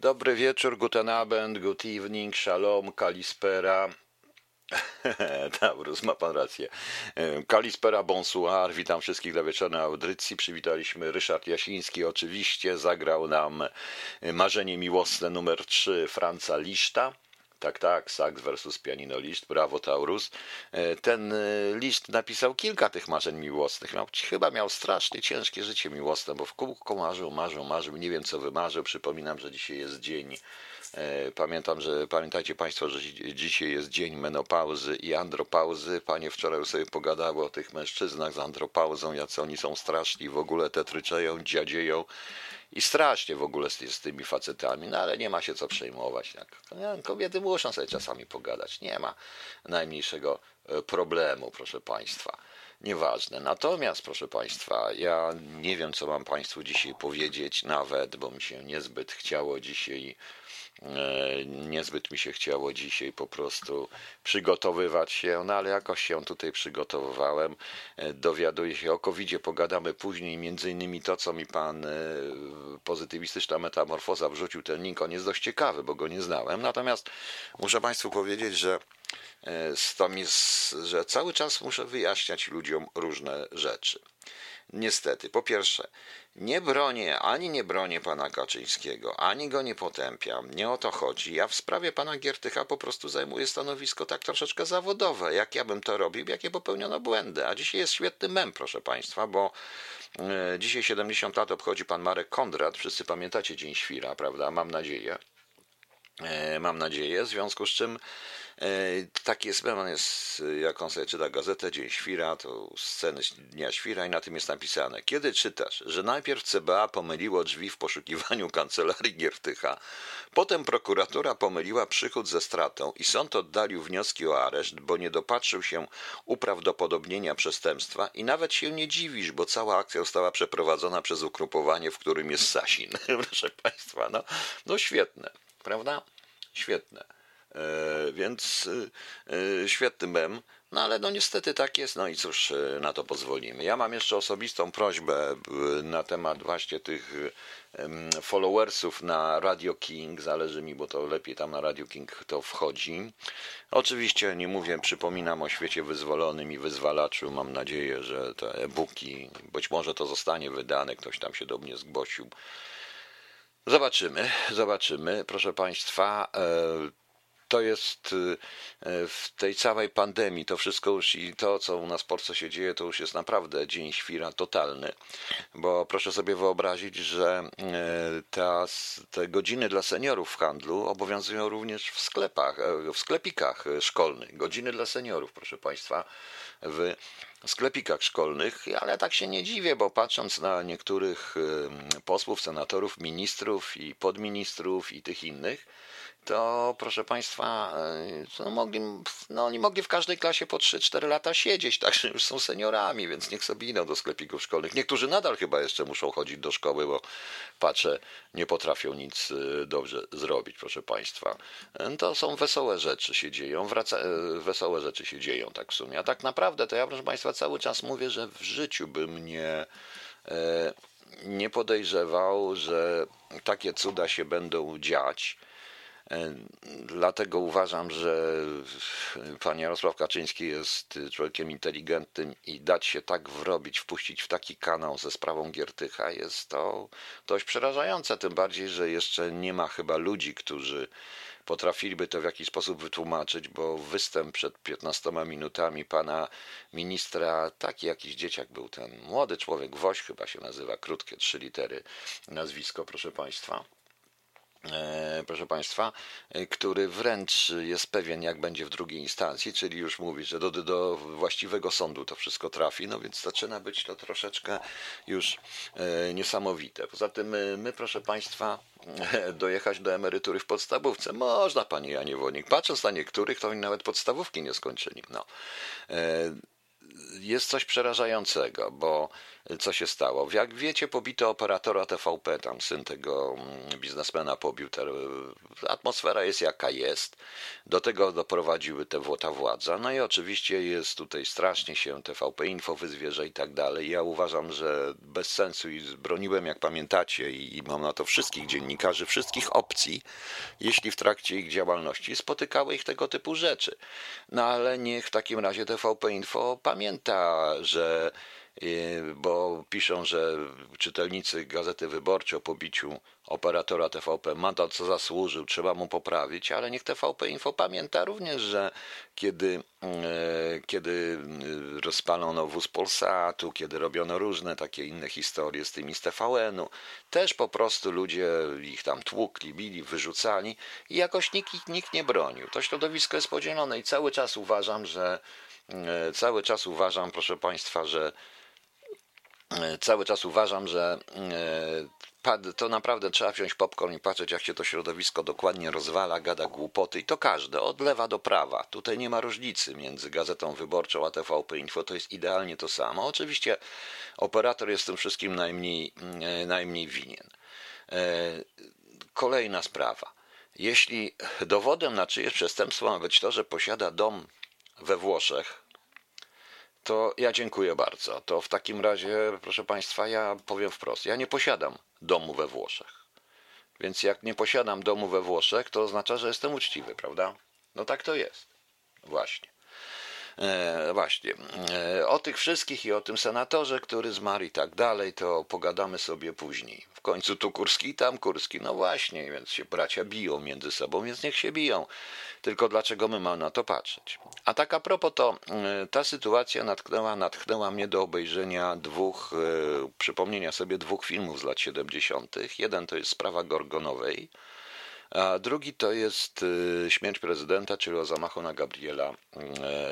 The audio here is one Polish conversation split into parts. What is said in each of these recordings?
Dobry wieczór, guten Abend, good evening, shalom, kalispera. Taurus, ma pan rację. E, Kalispera, bonsoir, witam wszystkich dla wieczornej audycji. Przywitaliśmy Ryszard Jasiński, oczywiście zagrał nam Marzenie Miłosne numer 3 Franca Liszta. Tak, tak, Sax versus Pianino Liszt, brawo Taurus. E, Ten e, Liszt napisał kilka tych marzeń miłosnych. Miał, chyba miał strasznie ciężkie życie miłosne, bo w kółko marzył, marzył, marzył, nie wiem co wymarzył. Przypominam, że dzisiaj jest dzień E, Pamiętam, że pamiętajcie Państwo, że dzi- dzisiaj jest dzień menopauzy i andropauzy. Panie wczoraj sobie pogadały o tych mężczyznach z andropauzą, jacy oni są straszni, w ogóle tetryczeją, dziadzieją i strasznie w ogóle z, z tymi facetami, no ale nie ma się co przejmować. Nie, Kobiety muszą sobie czasami pogadać, nie ma najmniejszego e, problemu, proszę Państwa. Nieważne. Natomiast, proszę Państwa, ja nie wiem, co mam Państwu dzisiaj powiedzieć, nawet, bo mi się niezbyt chciało dzisiaj Niezbyt mi się chciało dzisiaj po prostu przygotowywać się, no ale jakoś się tutaj przygotowywałem. E, Dowiaduję się o covid pogadamy później, między innymi to, co mi pan e, pozytywistyczna metamorfoza wrzucił, ten link, on jest dość ciekawy, bo go nie znałem. Natomiast muszę Państwu powiedzieć, że e, że cały czas muszę wyjaśniać ludziom różne rzeczy. Niestety, po pierwsze, nie bronię, ani nie bronię pana Kaczyńskiego, ani go nie potępiam. Nie o to chodzi. Ja w sprawie pana Giertycha po prostu zajmuję stanowisko tak troszeczkę zawodowe. Jak ja bym to robił, jakie popełniono błędy. A dzisiaj jest świetny mem, proszę państwa, bo e, dzisiaj 70 lat obchodzi pan Marek Kondrat. Wszyscy pamiętacie Dzień Świra, prawda? Mam nadzieję. E, Mam nadzieję, w związku z czym e, taki on jest, jak on sobie czyta gazetę Dzień Świra, to sceny Dnia Świra i na tym jest napisane. Kiedy czytasz, że najpierw CBA pomyliło drzwi w poszukiwaniu kancelarii Giertycha, potem prokuratura pomyliła przychód ze stratą i sąd oddalił wnioski o areszt, bo nie dopatrzył się uprawdopodobnienia przestępstwa i nawet się nie dziwisz, bo cała akcja została przeprowadzona przez ugrupowanie, w którym jest Sasin. Proszę Państwa, no, no świetne prawda? Świetne. E, więc e, e, świetny mem. No ale no niestety tak jest, no i cóż, na to pozwolimy. Ja mam jeszcze osobistą prośbę na temat właśnie tych followersów na Radio King. Zależy mi, bo to lepiej tam na Radio King to wchodzi. Oczywiście nie mówię, przypominam o świecie wyzwolonym i wyzwalaczu. Mam nadzieję, że te e-booki, być może to zostanie wydane, ktoś tam się do mnie zgłosił. Zobaczymy, zobaczymy, proszę Państwa. To jest e, w tej całej pandemii, to wszystko już i to, co u nas w Polsce się dzieje, to już jest naprawdę dzień świra totalny. Bo proszę sobie wyobrazić, że e, te godziny dla seniorów w handlu obowiązują również w sklepach, e, w sklepikach szkolnych. Godziny dla seniorów, proszę Państwa, w sklepikach szkolnych, ale tak się nie dziwię, bo patrząc na niektórych posłów, senatorów, ministrów i podministrów i tych innych, to proszę Państwa, no, mogli, no, oni mogli w każdej klasie po 3-4 lata siedzieć, także już są seniorami, więc niech sobie idą do sklepików szkolnych. Niektórzy nadal chyba jeszcze muszą chodzić do szkoły, bo patrzę, nie potrafią nic e, dobrze zrobić, proszę Państwa. E, To są wesołe rzeczy się dzieją, wraca, wesołe rzeczy się dzieją tak w sumie. A tak naprawdę to ja, proszę Państwa, cały czas mówię, że w życiu bym nie, nie podejrzewał, że takie cuda się będą dziać. E, Dlatego uważam, że pan Jarosław Kaczyński jest człowiekiem inteligentnym i dać się tak wrobić, wpuścić w taki kanał ze sprawą Giertycha jest to dość przerażające, tym bardziej, że jeszcze nie ma chyba ludzi, którzy potrafiliby to w jakiś sposób wytłumaczyć, bo występ przed 15 minutami pana ministra, taki jakiś dzieciak był ten młody człowiek, Woś chyba się nazywa, krótkie trzy litery nazwisko, proszę państwa proszę Państwa, e, który wręcz jest pewien, jak będzie w drugiej instancji, czyli już mówi, że do, do właściwego sądu to wszystko trafi, no więc zaczyna być to troszeczkę już e, niesamowite. Poza tym e, my, proszę Państwa, dojechać do emerytury w podstawówce. Można, Panie Janie Wonik. Patrząc na niektórych, to oni nawet podstawówki nie skończyli. No. E, jest coś przerażającego, bo co się stało? Jak wiecie, pobito operatora TVP, tam syn tego mm, biznesmena pobił. Te, atmosfera jest jaka jest. Do tego doprowadziły te, ta władza. No i oczywiście jest tutaj strasznie się TVP Info wyzwierza i tak dalej. Ja uważam, że bez sensu i broniłem, jak pamiętacie, i mam na to wszystkich dziennikarzy, wszystkich opcji, jeśli w trakcie ich działalności spotykały ich tego typu rzeczy. No ale niech w takim razie TVP Info pamięta, że bo piszą, że czytelnicy Gazety Wyborczej o pobiciu operatora TVP ma to, co zasłużył, trzeba mu poprawić, ale niech TVP Info pamięta również, że kiedy, e, kiedy rozpalono wóz Polsatu, kiedy robiono różne takie inne historie z tymi z TVN-u, też po prostu ludzie ich tam tłukli, bili, wyrzucali i jakoś nikt, nikt nie bronił. To środowisko jest podzielone i cały czas uważam, że e, cały czas uważam, proszę Państwa, że E, cały czas uważam, że e, to naprawdę trzeba wziąć popcorn i patrzeć, jak się to środowisko dokładnie rozwala, gada głupoty i to każde, od lewa do prawa. Tutaj nie ma różnicy między Gazetą Wyborczą a TVP Info, to jest idealnie to samo. Oczywiście operator jest tym wszystkim najmniej, e, najmniej winien. Kolejna sprawa. Jeśli dowodem na czyjeś przestępstwo ma być to, że posiada dom we Włoszech, to ja dziękuję bardzo. To w takim razie, proszę Państwa, ja powiem wprost, ja nie posiadam domu we Włoszech. Więc jak nie posiadam domu we Włoszech, to oznacza, że jestem uczciwy, prawda? No tak to jest. Właśnie. E, właśnie. E, o tych wszystkich i o tym senatorze, który zmarł i tak dalej, to pogadamy sobie później. W końcu tu Kurski, tam Kurski. No właśnie, więc się bracia biją między sobą, więc niech się biją. Tylko dlaczego my mamy na to patrzeć? A tak a propos, to e, ta sytuacja natknęła, natchnęła mnie do obejrzenia dwóch, przypomnienia sobie dwóch filmów z lat 70. Jeden to jest sprawa Gorgonowej, a drugi to jest e, śmierć prezydenta, czyli o zamachu na Gabriela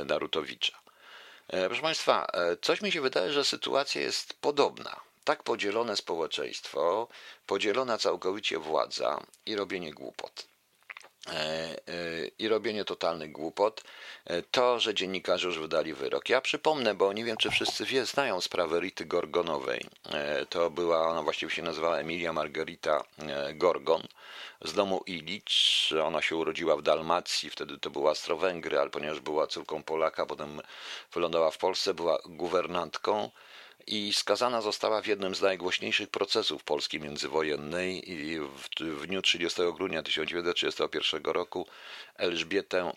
Narutowicza. Proszę Państwa, coś mi się wydaje, że sytuacja jest podobna. Tak podzielone społeczeństwo, podzielona całkowicie władza i robienie głupot. E, e, i robienie totalnych głupot, e, to, że dziennikarze już wydali wyrok. Ja przypomnę, bo nie wiem, czy wszyscy wie, znają sprawę Rity Gorgonowej. To była, ona właściwie się nazywała Emilia Margarita Gorgon z domu Ilicz. Ona się urodziła w Dalmacji, wtedy to była Austro-Węgry, ale ponieważ była córką Polaka, potem wylądowała w Polsce, była guwernantką i skazana została w jednym z najgłośniejszych procesów Polski międzywojennej w, w dniu 30 grudnia 1931 roku Elżbietę, e,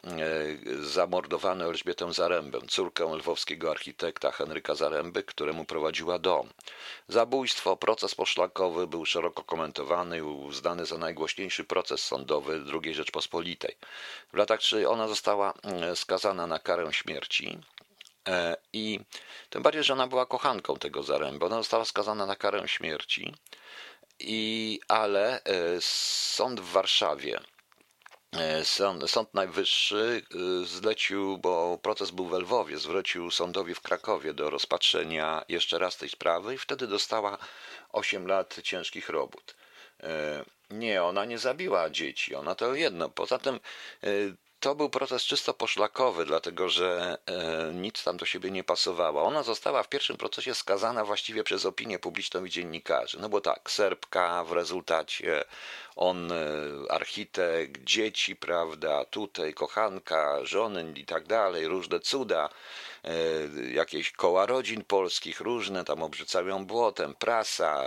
zamordowano Elżbietę Zarębę, córkę lwowskiego architekta Henryka Zaręby, któremu prowadziła dom. Zabójstwo, proces poszlakowy był szeroko komentowany i uznany za najgłośniejszy proces sądowy II Rzeczpospolitej. W latach 3 ona została e, skazana na karę śmierci, I tym bardziej, że ona była kochanką tego Zaręby. Ona została skazana na karę śmierci, i, ale e, sąd w Warszawie, e, sąd, sąd Najwyższy zlecił, bo proces był w Lwowie, zwrócił sądowi w Krakowie do rozpatrzenia jeszcze raz tej sprawy i wtedy dostała 8 lat ciężkich robót. Nie, ona nie zabiła dzieci, ona to jedno. Poza tym to był proces czysto poszlakowy, dlatego że e, nic tam do siebie nie pasowało. Ona została w pierwszym procesie skazana właściwie przez opinię publiczną i dziennikarzy. No bo tak, Serbka w rezultacie, on e, architekt, dzieci, prawda, tutaj kochanka, żony i tak dalej, różne cuda. E, jakieś koła rodzin polskich, różne, tam obrzucają błotem, prasa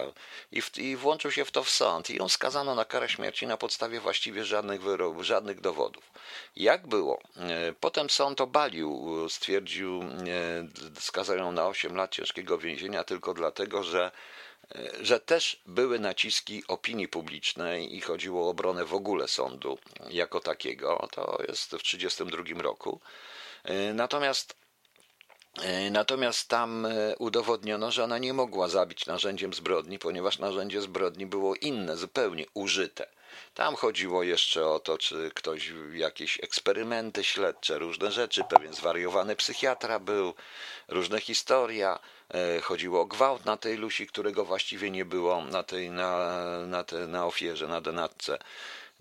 i, w, i włączył się w to w sąd i ją skazano na karę śmierci na podstawie właściwie żadnych wyrobów, żadnych dowodów. Jak było? E, potem sąd obalił, stwierdził, e, skazał ją na 8 lat ciężkiego więzienia tylko dlatego, że że też były naciski opinii publicznej i chodziło o obronę w ogóle sądu jako takiego. To jest w 1932 roku. Natomiast natomiast tam e, udowodniono, że ona nie mogła zabić narzędziem zbrodni, ponieważ narzędzie zbrodni było inne, zupełnie użyte. Tam chodziło jeszcze o to, czy ktoś jakieś eksperymenty śledcze, różne rzeczy, pewien zwariowany psychiatra był, różne historia. E, chodziło o gwałt na tej Lusi, którego właściwie nie było na tej, na, na, te, na ofierze, na denatce.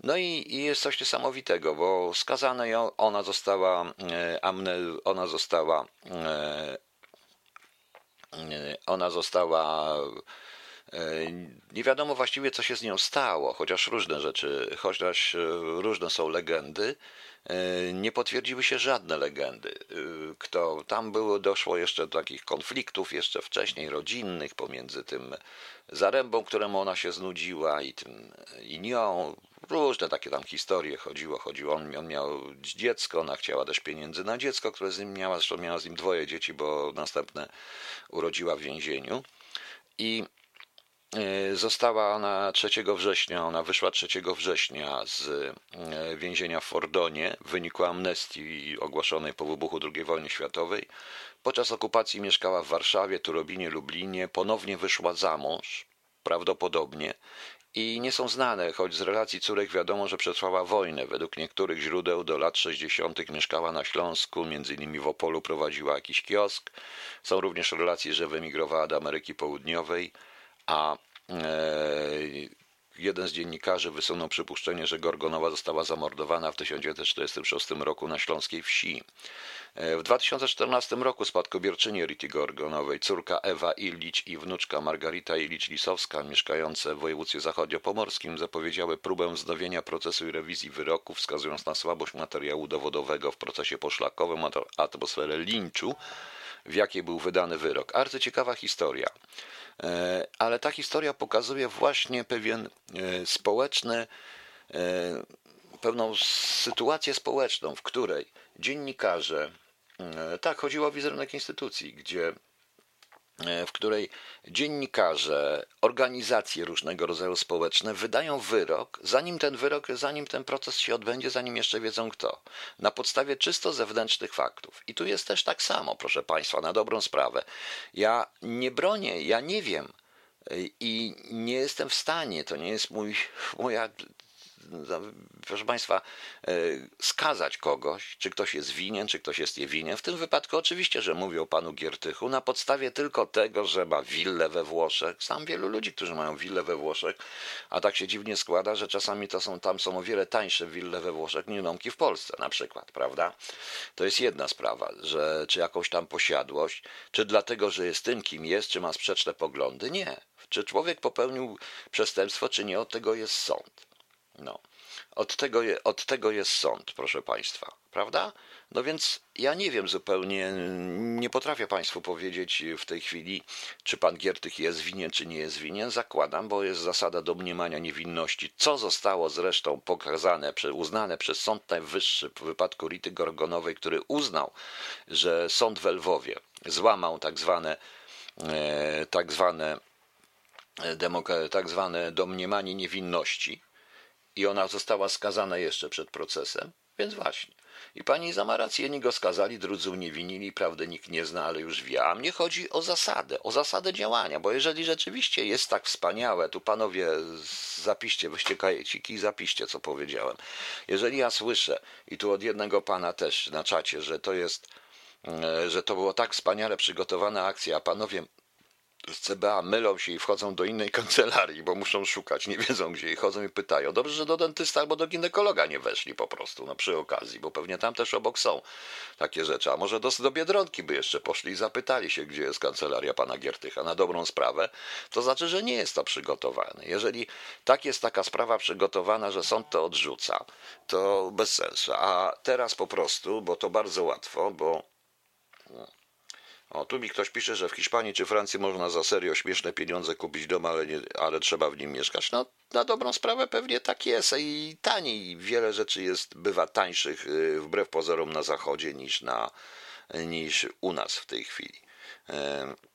No i, i jest coś niesamowitego, bo skazana ją, ona została, e, Amnel, ona została, e, e, ona została nie wiadomo właściwie, co się z nią stało, chociaż różne rzeczy, chociaż różne są legendy. Nie potwierdziły się żadne legendy. Kto tam było, doszło jeszcze do takich konfliktów jeszcze wcześniej rodzinnych pomiędzy tym zarębą, któremu ona się znudziła i tym i nią. Różne takie tam historie chodziło, chodziło. On, on miał dziecko, ona chciała też pieniędzy na dziecko, które z nim miała, zresztą miała z nim dwoje dzieci, bo następne urodziła w więzieniu. I E, została ona 3 września, ona wyszła 3 września z e, więzienia w Fordonie w wyniku amnestii ogłoszonej po wybuchu II wojny światowej. Podczas okupacji mieszkała w Warszawie, Turobinie, Lublinie. Ponownie wyszła za mąż, prawdopodobnie, i nie są znane, choć z relacji córek wiadomo, że przetrwała wojnę. Według niektórych źródeł do lat 60. mieszkała na Śląsku, między innymi w Opolu prowadziła jakiś kiosk. Są również relacje, że wyemigrowała do Ameryki Południowej a e, jeden z dziennikarzy wysunął przypuszczenie, że Gorgonowa została zamordowana w 1946 roku na śląskiej wsi. E, w 2014 roku spadkobierczyni Rity Gorgonowej, córka Ewa Illicz i wnuczka Margarita Illicz-Lisowska, mieszkające w województwie zachodniopomorskim, zapowiedziały próbę wznowienia procesu i rewizji wyroku, wskazując na słabość materiału dowodowego w procesie poszlakowym, atmosferę linczu, w jakiej był wydany wyrok. Arcyciekawa historia. E, ale ta historia pokazuje właśnie pewien e, społeczny, e, pewną sytuację społeczną, w której dziennikarze, tak, chodziło o wizerunek instytucji, gdzie w której dziennikarze, organizacje różnego rodzaju społeczne wydają wyrok, zanim ten wyrok, zanim ten proces się odbędzie, zanim jeszcze wiedzą kto, na podstawie czysto zewnętrznych faktów. I tu jest też tak samo, proszę Państwa, na dobrą sprawę. Ja nie bronię, ja nie wiem e, i nie jestem w stanie, to nie jest mój, moja proszę Państwa, e, skazać kogoś, czy ktoś jest winien, czy ktoś jest niewinien. W tym wypadku oczywiście, że mówię o panu Giertychu na podstawie tylko tego, że ma willę we Włoszech. Sam wielu ludzi, którzy mają willę we Włoszech, a tak się dziwnie składa, że czasami to są, tam są o wiele tańsze wille we Włoszech niż domki w Polsce na przykład, prawda? To jest jedna sprawa, że czy jakąś tam posiadłość, czy dlatego, że jest tym, kim jest, czy ma sprzeczne poglądy. Nie. Czy człowiek popełnił przestępstwo, czy nie, od tego jest sąd. No. Od tego, od tego jest sąd, proszę Państwa, prawda? No więc ja nie wiem zupełnie, nie potrafię Państwu powiedzieć w tej chwili, czy pan Giertych jest winien, czy nie jest winien. Zakładam, bo jest zasada domniemania niewinności, co zostało zresztą pokazane, uznane przez Sąd Najwyższy w wypadku Rity Gorgonowej, który uznał, że sąd w Lwowie złamał tak zwane, e, tak zwane, e, tak zwane domniemanie niewinności i ona została skazana jeszcze przed procesem, więc właśnie. I pani za ma go skazali, drudzy uniewinili, prawdę nikt nie zna, ale już wie. A mnie chodzi o zasadę, o zasadę działania, bo jeżeli rzeczywiście jest tak wspaniałe, tu panowie zapiście, weźcie kajeciki i zapiście, co powiedziałem. Jeżeli ja słyszę, i tu od jednego pana też na czacie, że to jest, e, że to było tak wspaniale przygotowana akcja, a panowie z CBA mylą się i wchodzą do innej kancelarii, bo muszą szukać, nie wiedzą gdzie i chodzą i pytają. Dobrze, że do dentysta albo do ginekologa nie weszli po prostu, no przy okazji, bo pewnie tam też obok są takie rzeczy. A może do, do Biedronki by jeszcze poszli i zapytali się, gdzie jest kancelaria pana Giertycha na dobrą sprawę, to znaczy, że nie jest to przygotowane. Jeżeli tak jest taka sprawa przygotowana, że sąd to odrzuca, to bez sensu. A teraz po prostu, bo to bardzo łatwo, bo o, tu mi ktoś pisze, że w Hiszpanii czy Francji można za serio śmieszne pieniądze kupić dom, ale, nie, ale trzeba w nim mieszkać. No, na dobrą sprawę pewnie tak jest i taniej. Wiele rzeczy jest, bywa tańszych y, wbrew pozorom na zachodzie niż, na, niż u nas w tej chwili.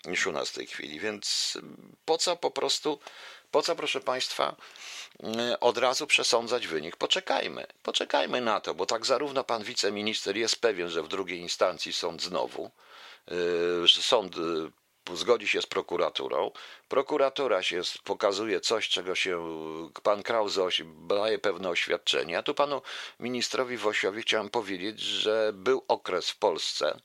Niż u nas w tej chwili. Więc po co po prostu, po co proszę Państwa, y, od razu przesądzać wynik. Poczekajmy, poczekajmy na to, bo tak zarówno pan wiceminister jest pewien, że w drugiej instancji sąd znowu, Y, sąd y, zgodzi się z prokuraturą. Prokuratura się pokazuje coś, czego się pan Krause daje pewne oświadczenie. A tu panu ministrowi Wosiowi chciałem powiedzieć, że był okres w Polsce.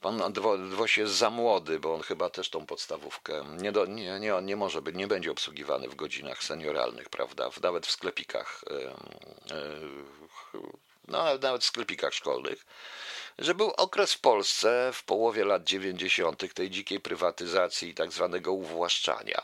Pan Woś jest za młody, bo on chyba też tą podstawówkę nie, do, nie, nie, nie może być, nie będzie obsługiwany w godzinach senioralnych, prawda? Nawet w sklepikach no, nawet w sklepikach szkolnych, że był okres w Polsce w połowie lat 90. tej dzikiej prywatyzacji i tak zwanego uwłaszczania,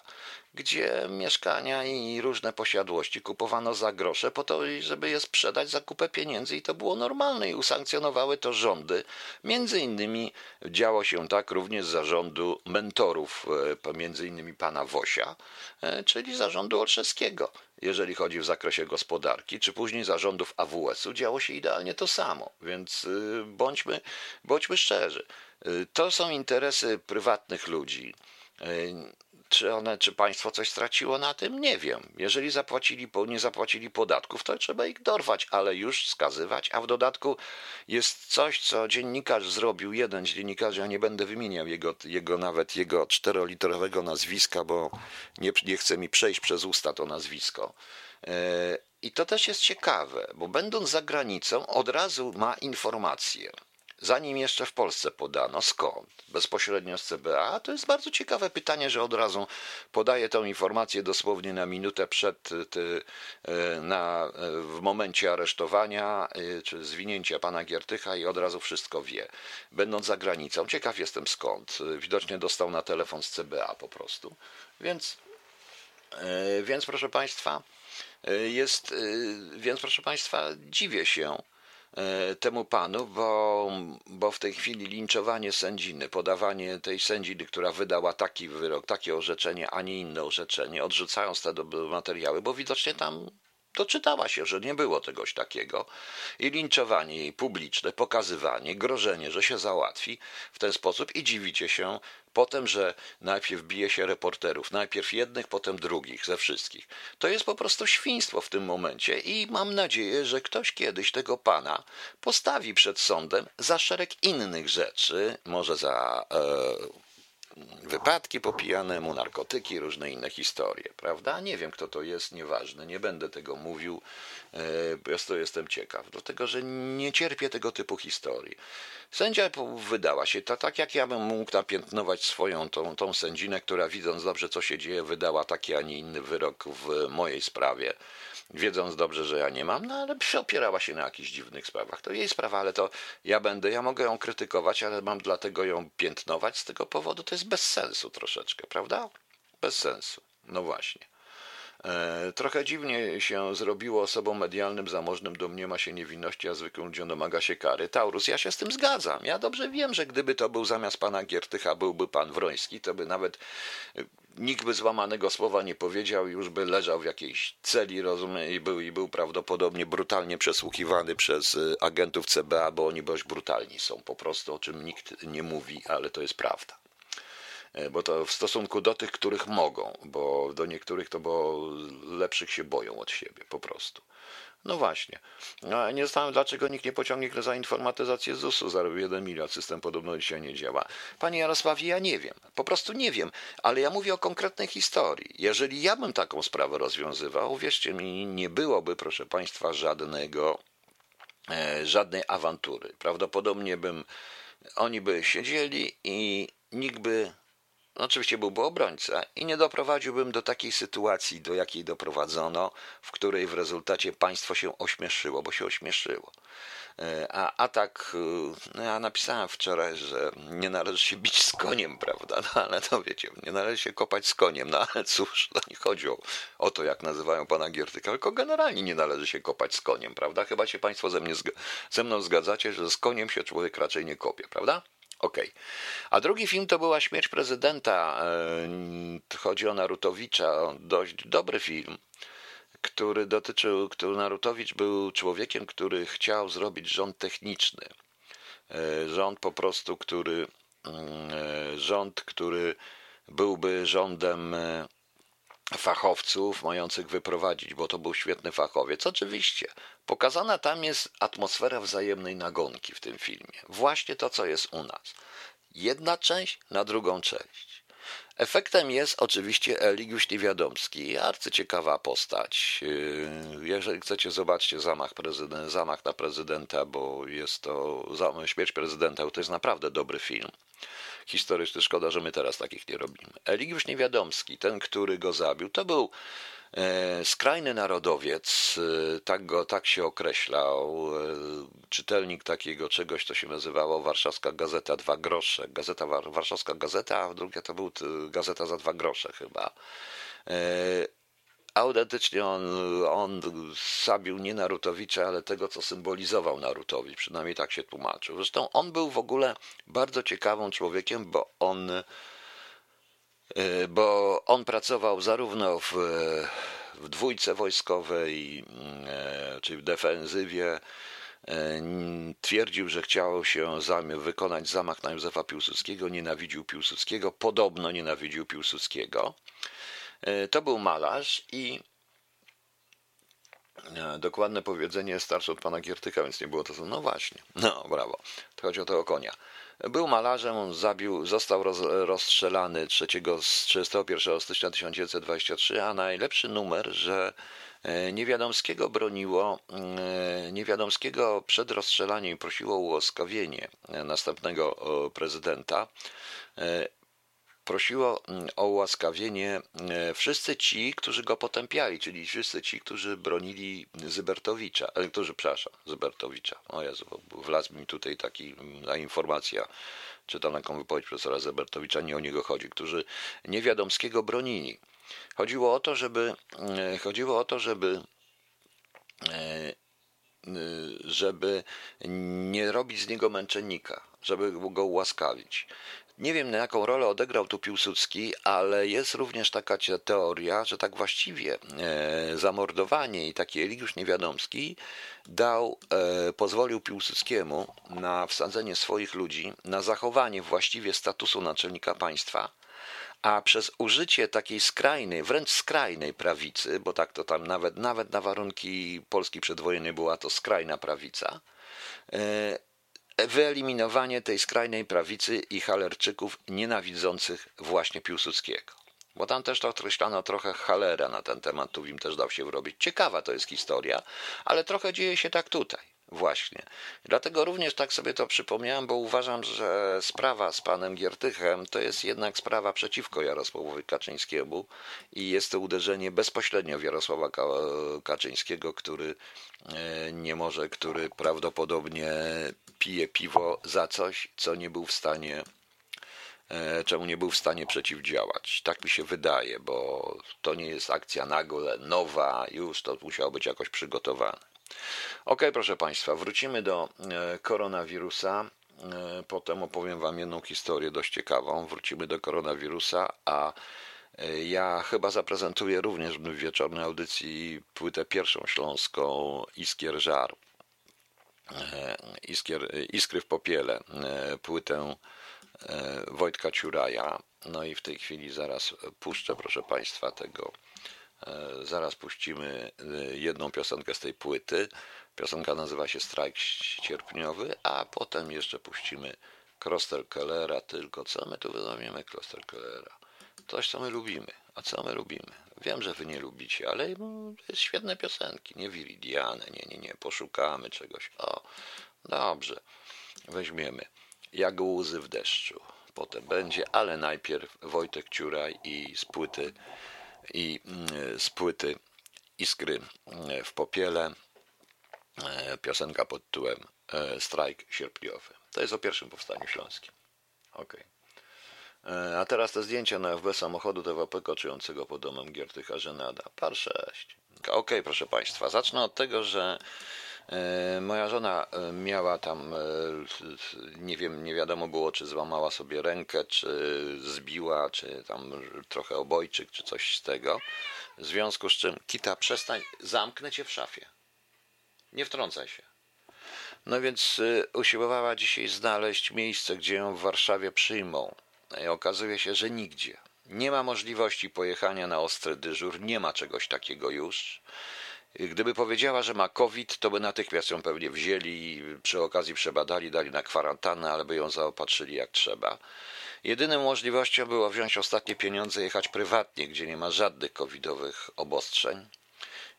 gdzie mieszkania i różne posiadłości kupowano za grosze po to, żeby je sprzedać za kupę pieniędzy i to było normalne i usankcjonowały to rządy. Między innymi działo się tak również zarządu mentorów, e, między innymi pana Wosia, e, czyli zarządu Olszewskiego, jeżeli chodzi w zakresie gospodarki, czy później zarządów AWS-u, działo się idealnie to samo, więc e, bądźmy, bądźmy szczerzy. To są interesy prywatnych ludzi czy one, czy państwo coś straciło na tym? Nie wiem. Jeżeli zapłacili, nie zapłacili podatków, to trzeba ich dorwać, ale już skazywać. A w dodatku jest coś, co dziennikarz zrobił, jeden z dziennikarzy, ja nie będę wymieniał jego, jego nawet jego czteroliterowego nazwiska, bo nie, nie chce mi przejść przez usta to nazwisko. E, I to też jest ciekawe, bo będąc za granicą, od razu ma informację zanim jeszcze w Polsce podano. Skąd? Bezpośrednio z CBA? To jest bardzo ciekawe pytanie, że od razu podaje tę informację dosłownie na minutę przed, ty, e, na, e, w momencie aresztowania e, czy zwinięcia pana Giertycha i od razu wszystko wie. Będąc za granicą, ciekaw jestem skąd. Widocznie dostał na telefon z CBA po prostu. Więc, więc proszę państwa, jest, więc proszę państwa, dziwię się, E, temu panu, bo, bo w tej chwili linczowanie sędziny, podawanie tej sędziny, która wydała taki wyrok, takie orzeczenie, a nie inne orzeczenie, odrzucając te materiały, bo widocznie tam doczytała się, że nie było czegoś takiego i linczowanie jej publiczne, pokazywanie, grożenie, że się załatwi w ten sposób i dziwicie się potem, że najpierw bije się reporterów, najpierw jednych, potem drugich, ze wszystkich. To jest po prostu świństwo w tym momencie i mam nadzieję, że ktoś kiedyś tego pana postawi przed sądem za szereg innych rzeczy, może za e, wypadki po pijanemu, narkotyki, różne inne historie, prawda? Nie wiem, kto to jest, nieważne, nie będę tego mówił, po prostu jestem ciekaw, dlatego że nie cierpię tego typu historii. Sędzia wydała się, to tak jak ja bym mógł napiętnować swoją tą, tą sędzinę, która widząc dobrze, co się dzieje, wydała taki, a nie inny wyrok w mojej sprawie wiedząc dobrze, że ja nie mam, no ale opierała się na jakichś dziwnych sprawach. To jej sprawa, ale to ja będę, ja mogę ją krytykować, ale mam dlatego ją piętnować z tego powodu. To jest bez sensu troszeczkę, prawda? Bez sensu. No właśnie. E, trochę dziwnie się zrobiło osobom medialnym zamożnym domniema się niewinności, a zwykłym ludziom domaga się kary. Taurus, ja się z tym zgadzam. Ja dobrze wiem, że gdyby to był zamiast pana Giertycha byłby pan Wroński, to by nawet e, nikt by złamanego słowa nie powiedział, już by leżał w jakiejś celi, i był, i był prawdopodobnie brutalnie przesłuchiwany przez e, agentów CBA, bo oni dość brutalni są po prostu, o czym nikt nie mówi, ale to jest prawda. E, bo to w stosunku do tych, których mogą, bo do niektórych to bo lepszych się boją od siebie po prostu. No właśnie. No, nie zastanawiam, dlaczego nikt nie pociągnie za informatyzację ZUS-u. Zarobił 1 miliard, system podobno dzisiaj nie działa. Panie Jarosławie, ja nie wiem. Po prostu nie wiem, ale ja mówię o konkretnej historii. Jeżeli ja bym taką sprawę rozwiązywał, wierzcie mi, nie byłoby, proszę Państwa, żadnego, e, żadnej awantury. Prawdopodobnie bym, oni by siedzieli i nikt by oczywiście byłby obrońca i nie doprowadziłbym do takiej sytuacji, do jakiej doprowadzono, w której w rezultacie państwo się ośmieszyło, bo się ośmieszyło. E, a atak, e, no ja napisałem wczoraj, że nie należy się bić z koniem, prawda? No ale to wiecie, nie należy się kopać z koniem, no ale cóż, to nie chodzi o, o to, jak nazywają pana Giertyka, tylko generalnie nie należy się kopać z koniem, prawda? Chyba się państwo ze, mnie, ze mną zgadzacie, że z koniem się człowiek raczej nie kopie, prawda? Okej. Okay. A drugi film to była Śmierć prezydenta. E, chodzi o Narutowicza. Dość dobry film, który dotyczył, który Narutowicz był człowiekiem, który chciał zrobić rząd techniczny. E, rząd po prostu, który mm, e, rząd, który byłby rządem fachowców mających wyprowadzić, bo to był świetny fachowiec. Oczywiście, pokazana tam jest atmosfera wzajemnej nagonki w tym filmie. Właśnie to, co jest u nas. Jedna część na drugą część. Efektem jest oczywiście Eligiusz Niewiadomski, arcyciekawa postać. Yy, jeżeli chcecie, zobaczcie zamach, zamach na prezydenta, bo jest to śmierć prezydenta, to jest naprawdę dobry film historyczny. Szkoda, że my teraz takich nie robimy. Eligiusz Niewiadomski, ten, który go zabił, to był E, skrajny narodowiec, e, tak, go, tak się określał, e, czytelnik takiego czegoś, to się nazywało Warszawska Gazeta Dwa Grosze. Gazeta, Warszawska Gazeta, a druga to był Gazeta za Dwa Grosze chyba. Autentycznie on, on zabił nie Narutowicza, ale tego, co symbolizował Narutowicz, przynajmniej tak się tłumaczył. Zresztą on był w ogóle bardzo ciekawym człowiekiem, bo on E, bo on pracował zarówno w, w dwójce wojskowej, e, czyli w defensywie. E, twierdził, że chciał się wykonać zamach na Józefa Piłsudskiego, nienawidził Piłsudskiego, podobno nienawidził Piłsudskiego. To był malarz i dokładne powiedzenie jest starsze od pana Giertyka, więc nie było to. No właśnie, no brawo. To chodzi o tego konia. Był malarzem, on zabił, został roz, rozstrzelany 3, 31 stycznia 1923, a najlepszy numer, że e, Niewiadomskiego broniło, e, Niewiadomskiego przed rozstrzelaniem prosiło o ułaskawienie następnego prezydenta prosiło mm, o ułaskawienie e, wszyscy ci, którzy go potępiali, czyli wszyscy ci, którzy bronili Zybertowicza, e, którzy, przepraszam, Zybertowicza. O Jezu, wlazł mi tutaj taki, mm, ta informacja, czytam taką wypowiedź profesora Zybertowicza, nie o niego chodzi, którzy Niewiadomskiego bronili. Chodziło o to, żeby, e, chodziło o to, żeby żeby nie robić z niego męczennika, żeby go ułaskawić. Nie wiem, na jaką rolę odegrał tu Piłsudski, ale jest również taka teoria, że tak właściwie e, zamordowanie i taki Eligiusz Niewiadomski dał, e, pozwolił Piłsudskiemu na wsadzenie swoich ludzi, na zachowanie właściwie statusu naczelnika państwa, a przez użycie takiej skrajnej, wręcz skrajnej prawicy, bo tak to tam nawet, nawet na warunki Polski przedwojennej była to skrajna prawica, e, wyeliminowanie tej skrajnej prawicy i halerczyków nienawidzących właśnie Piłsudskiego. Bo tam też to określano trochę halera na ten temat, tu im też dał się wrobić. Ciekawa to jest historia, ale trochę dzieje się tak tutaj. Właśnie. Dlatego również tak sobie to przypomniałem, bo uważam, że sprawa z panem Giertychem to jest jednak sprawa przeciwko Jarosławowi Kaczyńskiemu i jest to uderzenie bezpośrednio w Jarosława Kaczyńskiego, który e, nie może, który prawdopodobnie pije piwo za coś, co nie był w stanie czemu nie był w stanie przeciwdziałać. Tak mi się wydaje, bo to nie jest akcja nagle, nowa, już to musiało być jakoś przygotowane. Ok, proszę Państwa, wrócimy do e, koronawirusa. E, potem opowiem Wam jedną historię dość ciekawą. Wrócimy do koronawirusa, a e, ja chyba zaprezentuję również w wieczornej audycji płytę pierwszą śląską Iskier Żar. Iskier, Iskry w popiele, płytę Wojtka Ciuraja. No i w tej chwili zaraz puszczę, proszę Państwa, tego E, zaraz puścimy e, jedną piosenkę z tej płyty. Piosenka nazywa się Strajk Cierpniowy, a potem jeszcze puścimy Kroster Kellera, tylko co my tu wyzowimy Kroster Kellera? Coś, co my lubimy. A co my lubimy? Wiem, że wy nie lubicie, ale no, jest świetne piosenki, nie Viridiane, nie, nie, nie, poszukamy czegoś. O, dobrze, weźmiemy. Jak łzy w deszczu. Potem będzie, ale najpierw Wojtek Ciuraj i z płyty i mm, z płyty Iskry mm, w popiele e, piosenka pod tytułem e, Strajk sierpniowy. To jest o pierwszym powstaniu śląskim. Ok. E, a teraz te zdjęcia na FB samochodu TWP koczyjącego pod domem Giertycha Żenada. Par 6. Ok, proszę Państwa. Zacznę od tego, że moja żona e, miała tam, e, nie wiem, nie wiadomo było, czy złamała sobie rękę, czy zbiła, czy tam trochę obojczyk, czy coś z tego. W związku z czym, Kita, przestań, zamknę cię w szafie. Nie wtrącaj się. No więc usiłowała dzisiaj znaleźć miejsce, gdzie ją w Warszawie przyjmą. I okazuje się, że nigdzie. Nie ma możliwości pojechania na ostry dyżur, nie ma czegoś takiego już. Gdyby powiedziała, że ma COVID, to by natychmiast ją pewnie wzięli i przy okazji przebadali, dali na kwarantannę, ale by ją zaopatrzyli jak trzeba. Jedyną możliwością było wziąć ostatnie pieniądze, jechać prywatnie, gdzie nie ma żadnych covidowych obostrzeń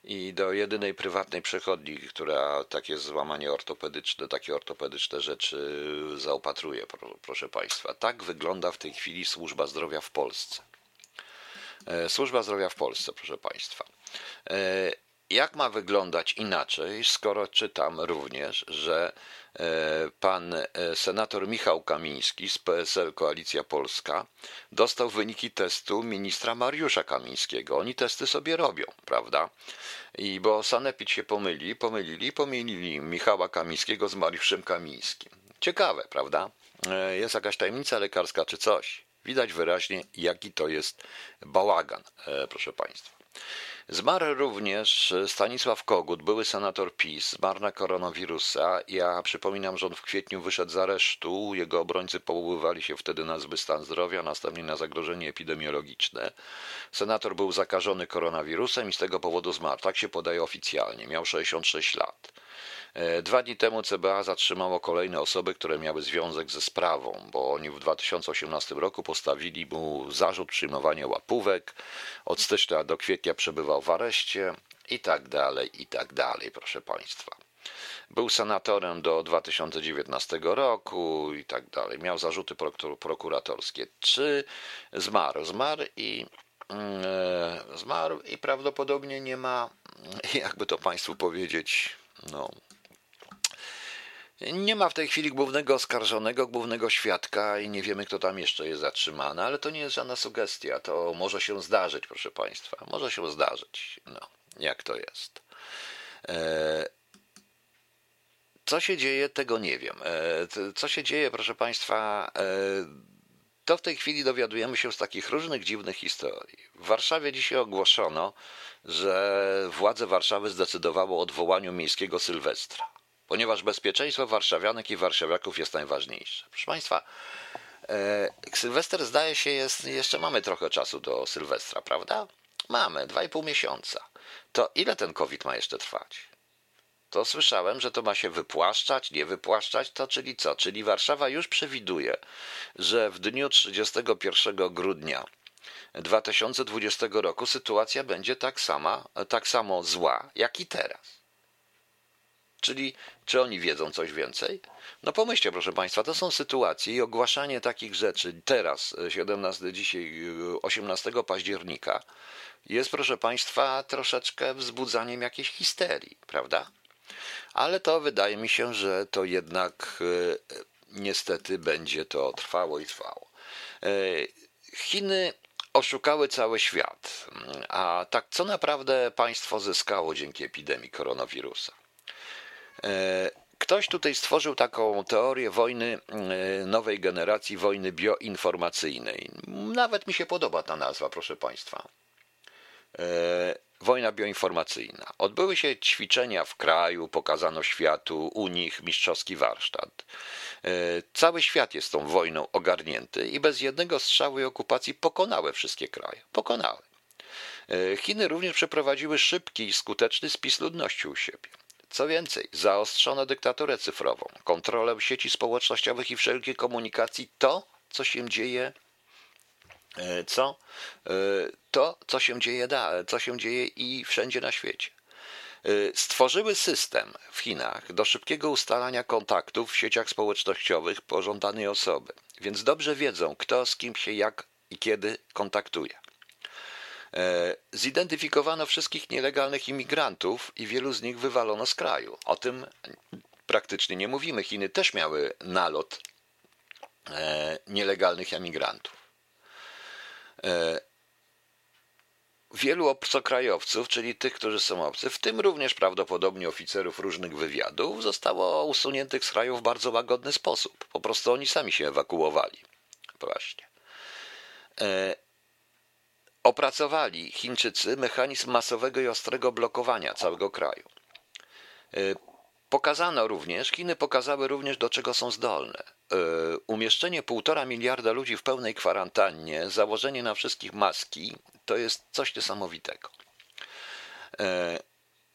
i do jedynej prywatnej przechodni, która takie złamanie ortopedyczne, takie ortopedyczne rzeczy zaopatruje, proszę Państwa. Tak wygląda w tej chwili służba zdrowia w Polsce. Służba zdrowia w Polsce, proszę Państwa. Jak ma wyglądać inaczej, skoro czytam również, że e, pan e, senator Michał Kamiński z PSL Koalicja Polska dostał wyniki testu ministra Mariusza Kamińskiego. Oni testy sobie robią, prawda? I bo Sanepid się pomyli, pomylili, pomylili Michała Kamińskiego z Mariuszem Kamińskim. Ciekawe, prawda? E, jest jakaś tajemnica lekarska czy coś. Widać wyraźnie, jaki to jest bałagan, proszę Państwa. Zmarł również Stanisław Kogut, były senator PiS, zmarł na koronawirusa. Ja przypominam, że on w kwietniu wyszedł z aresztu. Jego obrońcy powoływali się wtedy na zły stan zdrowia, następnie na zagrożenie epidemiologiczne. Senator był zakażony koronawirusem i z tego powodu zmarł. Tak się podaje oficjalnie. Miał 66 lat. E, dwa dni temu CBA zatrzymało kolejne osoby, które miały związek ze sprawą, bo oni w 2018 roku postawili mu zarzut przyjmowania łapówek. Od stycznia do kwietnia przebywał w areszcie i tak dalej, i tak dalej, proszę Państwa. Był senatorem do 2019 roku i tak dalej. Miał zarzuty prokuratorskie. Czy zmarł? Zmarł i mm, e, zmarł i prawdopodobnie nie ma, jakby to Państwu powiedzieć, no, nie ma w tej chwili głównego oskarżonego, głównego świadka i nie wiemy, kto tam jeszcze jest zatrzymany, ale to nie jest żadna sugestia. To może się zdarzyć, proszę Państwa. Może się zdarzyć. No, jak to jest. E, co się dzieje, tego nie wiem. E, co się dzieje, proszę Państwa, e, to w tej chwili dowiadujemy się z takich różnych dziwnych historii. W Warszawie dzisiaj ogłoszono, że władze Warszawy zdecydowały o odwołaniu miejskiego Sylwestra ponieważ bezpieczeństwo warszawianek i warszawiaków jest najważniejsze. Proszę Państwa, e, Sylwester zdaje się jest, jeszcze mamy trochę czasu do Sylwestra, prawda? Mamy, dwa i pół miesiąca. To ile ten COVID ma jeszcze trwać? To słyszałem, że to ma się wypłaszczać, nie wypłaszczać, to czyli co? Czyli Warszawa już przewiduje, że w dniu 31 grudnia 2020 roku sytuacja będzie tak sama, tak samo zła, jak i teraz. Czyli czy oni wiedzą coś więcej? No pomyślcie, proszę Państwa, to są sytuacje i ogłaszanie takich rzeczy teraz, 17, dzisiaj 18 października, jest, proszę Państwa, troszeczkę wzbudzaniem jakiejś histerii, prawda? Ale to wydaje mi się, że to jednak e, niestety będzie to trwało i trwało. E, Chiny oszukały cały świat. A tak, co naprawdę państwo zyskało dzięki epidemii koronawirusa? E, ktoś tutaj stworzył taką teorię wojny e, nowej generacji, wojny bioinformacyjnej. Nawet mi się podoba ta nazwa, proszę Państwa. E, wojna bioinformacyjna. Odbyły się ćwiczenia w kraju, pokazano światu u nich mistrzowski warsztat. Cały świat jest tą wojną ogarnięty i bez jednego strzału i okupacji pokonały wszystkie kraje. Pokonały. Chiny również przeprowadziły szybki i skuteczny spis ludności u siebie. Co więcej, zaostrzono dyktaturę cyfrową, kontrolę sieci społecznościowych i wszelkiej komunikacji. To, co się dzieje, e, co, e, to, co się dzieje, da, co się dzieje i wszędzie na świecie. E, stworzyły system w Chinach do szybkiego ustalania kontaktów w sieciach społecznościowych pożądanej osoby, więc dobrze wiedzą, kto z kim się jak i kiedy kontaktuje. E, zidentyfikowano wszystkich nielegalnych imigrantów i wielu z nich wywalono z kraju. O tym praktycznie nie mówimy. Chiny też miały nalot e, nielegalnych emigrantów. E, wielu obcokrajowców, czyli tych, którzy są obcy, w tym również prawdopodobnie oficerów różnych wywiadów, zostało usuniętych z kraju w bardzo łagodny sposób. Po prostu oni sami się ewakuowali. Właśnie opracowali Chińczycy mechanizm masowego i ostrego blokowania całego kraju. Y, pokazano również, Chiny pokazały również, do czego są zdolne. Y, umieszczenie półtora miliarda ludzi w pełnej kwarantannie, założenie na wszystkich maski, to jest coś niesamowitego.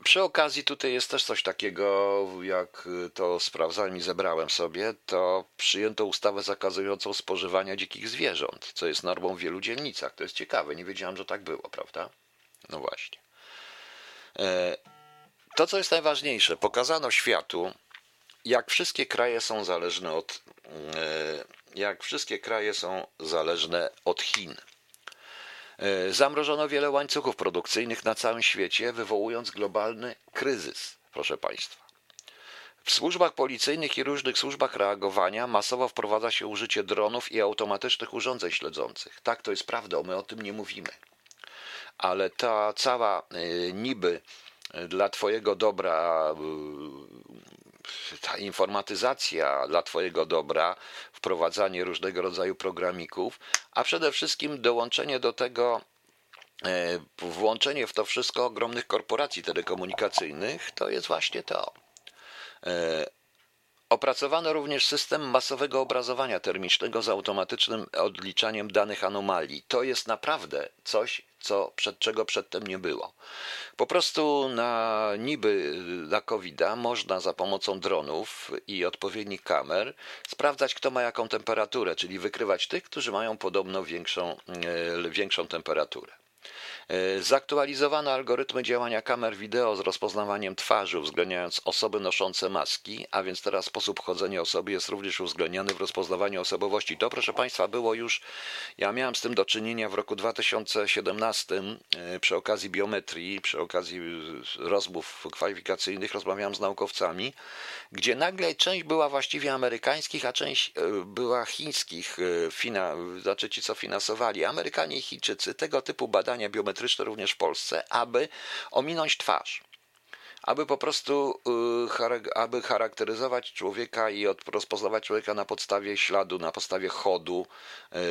Przy okazji tutaj jest też coś takiego, jak to sprawdzałem i zebrałem sobie, to przyjęto ustawę zakazującą spożywania dzikich zwierząt, co jest normą w wielu dzielnicach. To jest ciekawe, nie wiedziałem, że tak było, prawda? No właśnie. E, to, co jest najważniejsze, pokazano światu, jak wszystkie kraje są zależne od, e, jak wszystkie kraje są zależne od Chin. E, zamrożono wiele łańcuchów produkcyjnych na całym świecie, wywołując globalny kryzys, proszę Państwa. W służbach policyjnych i różnych służbach reagowania masowo wprowadza się użycie dronów i automatycznych urządzeń śledzących. Tak, to jest prawda, my o tym nie mówimy. Ale ta cała y, niby dla Twojego dobra ta informatyzacja dla Twojego dobra, wprowadzanie różnego rodzaju programików, a przede wszystkim dołączenie do tego, e, włączenie w to wszystko ogromnych korporacji telekomunikacyjnych, to jest właśnie to. E, opracowano również system masowego obrazowania termicznego z automatycznym odliczaniem danych anomalii. To jest naprawdę coś, co, przed czego przedtem nie było. Po prostu na niby dla covid można za pomocą dronów i odpowiednich kamer sprawdzać, kto ma jaką temperaturę, czyli wykrywać tych, którzy mają podobno większą, e, większą temperaturę. E, zaktualizowano algorytmy działania kamer wideo z rozpoznawaniem twarzy, uwzględniając osoby noszące maski, a więc teraz sposób chodzenia osoby jest również uwzględniany w rozpoznawaniu osobowości. To, proszę Państwa, było już, ja miałem z tym do czynienia w roku 2017 e, przy okazji biometrii, przy okazji rozmów kwalifikacyjnych, rozmawiałem z naukowcami, gdzie nagle część była właściwie amerykańskich, a część e, była chińskich, fina, znaczy ci, co finansowali. Amerykanie i Chińczycy tego typu badania biometryczne biometryczne również w Polsce, aby ominąć twarz. Aby po prostu y, aby charakteryzować człowieka i rozpoznawać człowieka na podstawie śladu, na podstawie chodu,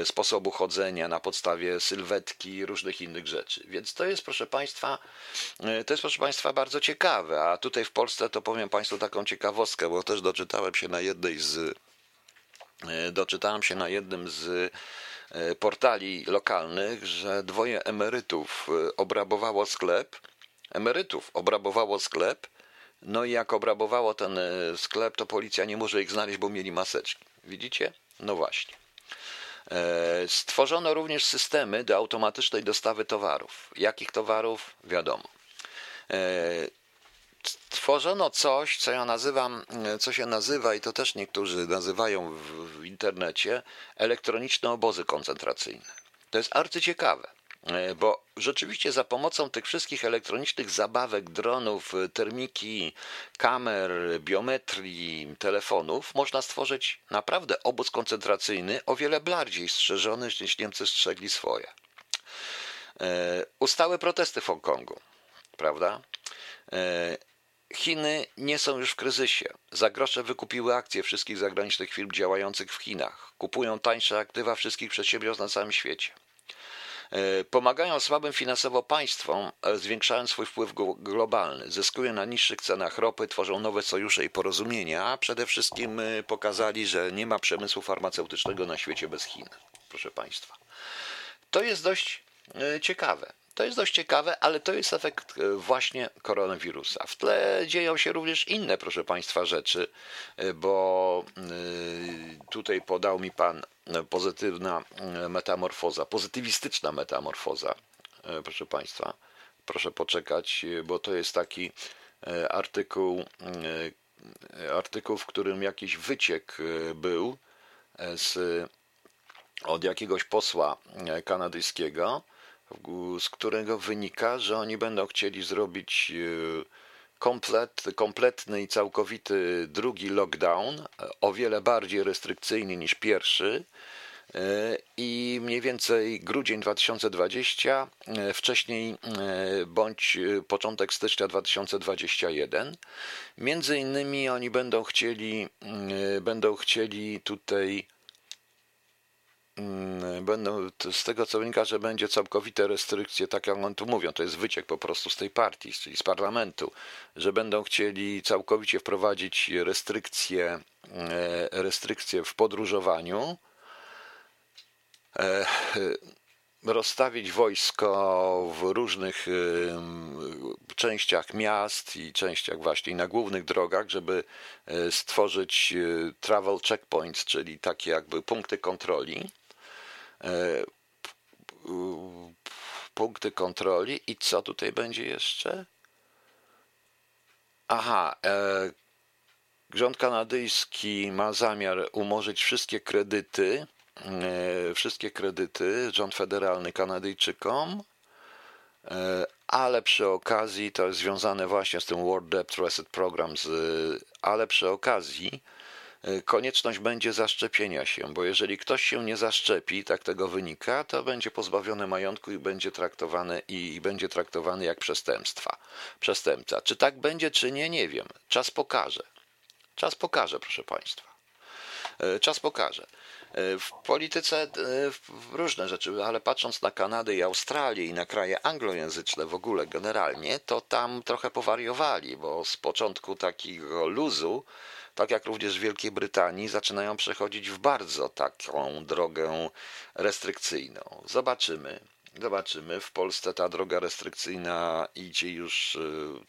y, sposobu chodzenia, na podstawie sylwetki i różnych innych rzeczy. Więc to jest, proszę Państwa, y, to jest, proszę Państwa, bardzo ciekawe. A tutaj w Polsce to powiem Państwu taką ciekawostkę, bo też doczytałem się na jednej z doczytałem się na jednym z portali lokalnych, że dwoje emerytów e, obrabowało sklep. Emerytów obrabowało sklep. No i jak obrabowało ten e, sklep, to policja nie może ich znaleźć, bo mieli maseczki. Widzicie? No właśnie. Stworzono również systemy do automatycznej dostawy towarów. Jakich towarów? Wiadomo tworzono coś, co ja nazywam, co się nazywa, i to też niektórzy nazywają w, w internecie, elektroniczne obozy koncentracyjne. To jest arcyciekawe, e, bo rzeczywiście za pomocą tych wszystkich elektronicznych zabawek, dronów, termiki, kamer, biometrii, telefonów można stworzyć naprawdę obóz koncentracyjny o wiele bardziej strzeżony niż Niemcy strzegli swoje. E, ustały protesty w Hongkongu, prawda? E, Chiny nie są już w kryzysie. Za grosze wykupiły akcje wszystkich zagranicznych firm działających w Chinach. Kupują tańsze aktywa wszystkich przedsiębiorstw na całym świecie. E, pomagają słabym finansowo państwom, e, zwiększając swój wpływ globalny. Zyskują na niższych cenach ropy, tworzą nowe sojusze i porozumienia, a przede wszystkim e, pokazali, że nie ma przemysłu farmaceutycznego na świecie bez Chin. Proszę Państwa. To jest dość ciekawe. To jest dość ciekawe, ale to jest efekt e, właśnie koronawirusa. W tle dzieją się również inne, proszę Państwa, rzeczy, e, bo e, tutaj podał mi Pan pozytywna metamorfoza, pozytywistyczna metamorfoza, proszę Państwa. Proszę poczekać, bo to jest taki artykuł, artykuł, w którym jakiś wyciek był z, od jakiegoś posła kanadyjskiego z którego wynika, że oni będą chcieli zrobić e, komplet, kompletny i całkowity drugi lockdown, o wiele bardziej restrykcyjny niż pierwszy. E, I mniej więcej grudzień 2020, e, wcześniej bądź początek stycznia 2021. Między innymi oni będą chcieli, będą chcieli tutaj będą, z tego co wynika, że będzie całkowite restrykcje, tak jak on tu mówią, to jest wyciek po prostu z tej partii, czyli z parlamentu, że będą chcieli całkowicie wprowadzić restrykcje, e, restrykcje w podróżowaniu, e, rozstawić wojsko w różnych częściach miast i częściach właśnie na głównych drogach, żeby e, stworzyć travel checkpoints, czyli takie jakby punkty kontroli. E, punkty kontroli i co tutaj będzie jeszcze? Aha, e, rząd kanadyjski ma zamiar umorzyć wszystkie kredyty e, wszystkie kredyty, rząd federalny Kanadyjczykom, e, ale przy okazji to jest związane właśnie z tym World Debt Reset Program, ale przy okazji e, konieczność będzie zaszczepienia się, bo jeżeli ktoś się nie zaszczepi, tak tego wynika, to będzie pozbawiony majątku i będzie traktowany i będzie traktowany jak przestępstwa. Przestępca. Czy tak będzie, czy nie, nie wiem. Czas pokaże. Czas pokaże, proszę Państwa. E, czas pokaże. E, w polityce e, różne rzeczy, ale patrząc na Kanadę i Australię i na kraje anglojęzyczne w ogóle generalnie, to tam trochę powariowali, bo z początku takiego luzu, tak jak również w Wielkiej Brytanii, zaczynają przechodzić w bardzo taką drogę restrykcyjną. Zobaczymy. Zobaczymy. W Polsce ta droga restrykcyjna idzie już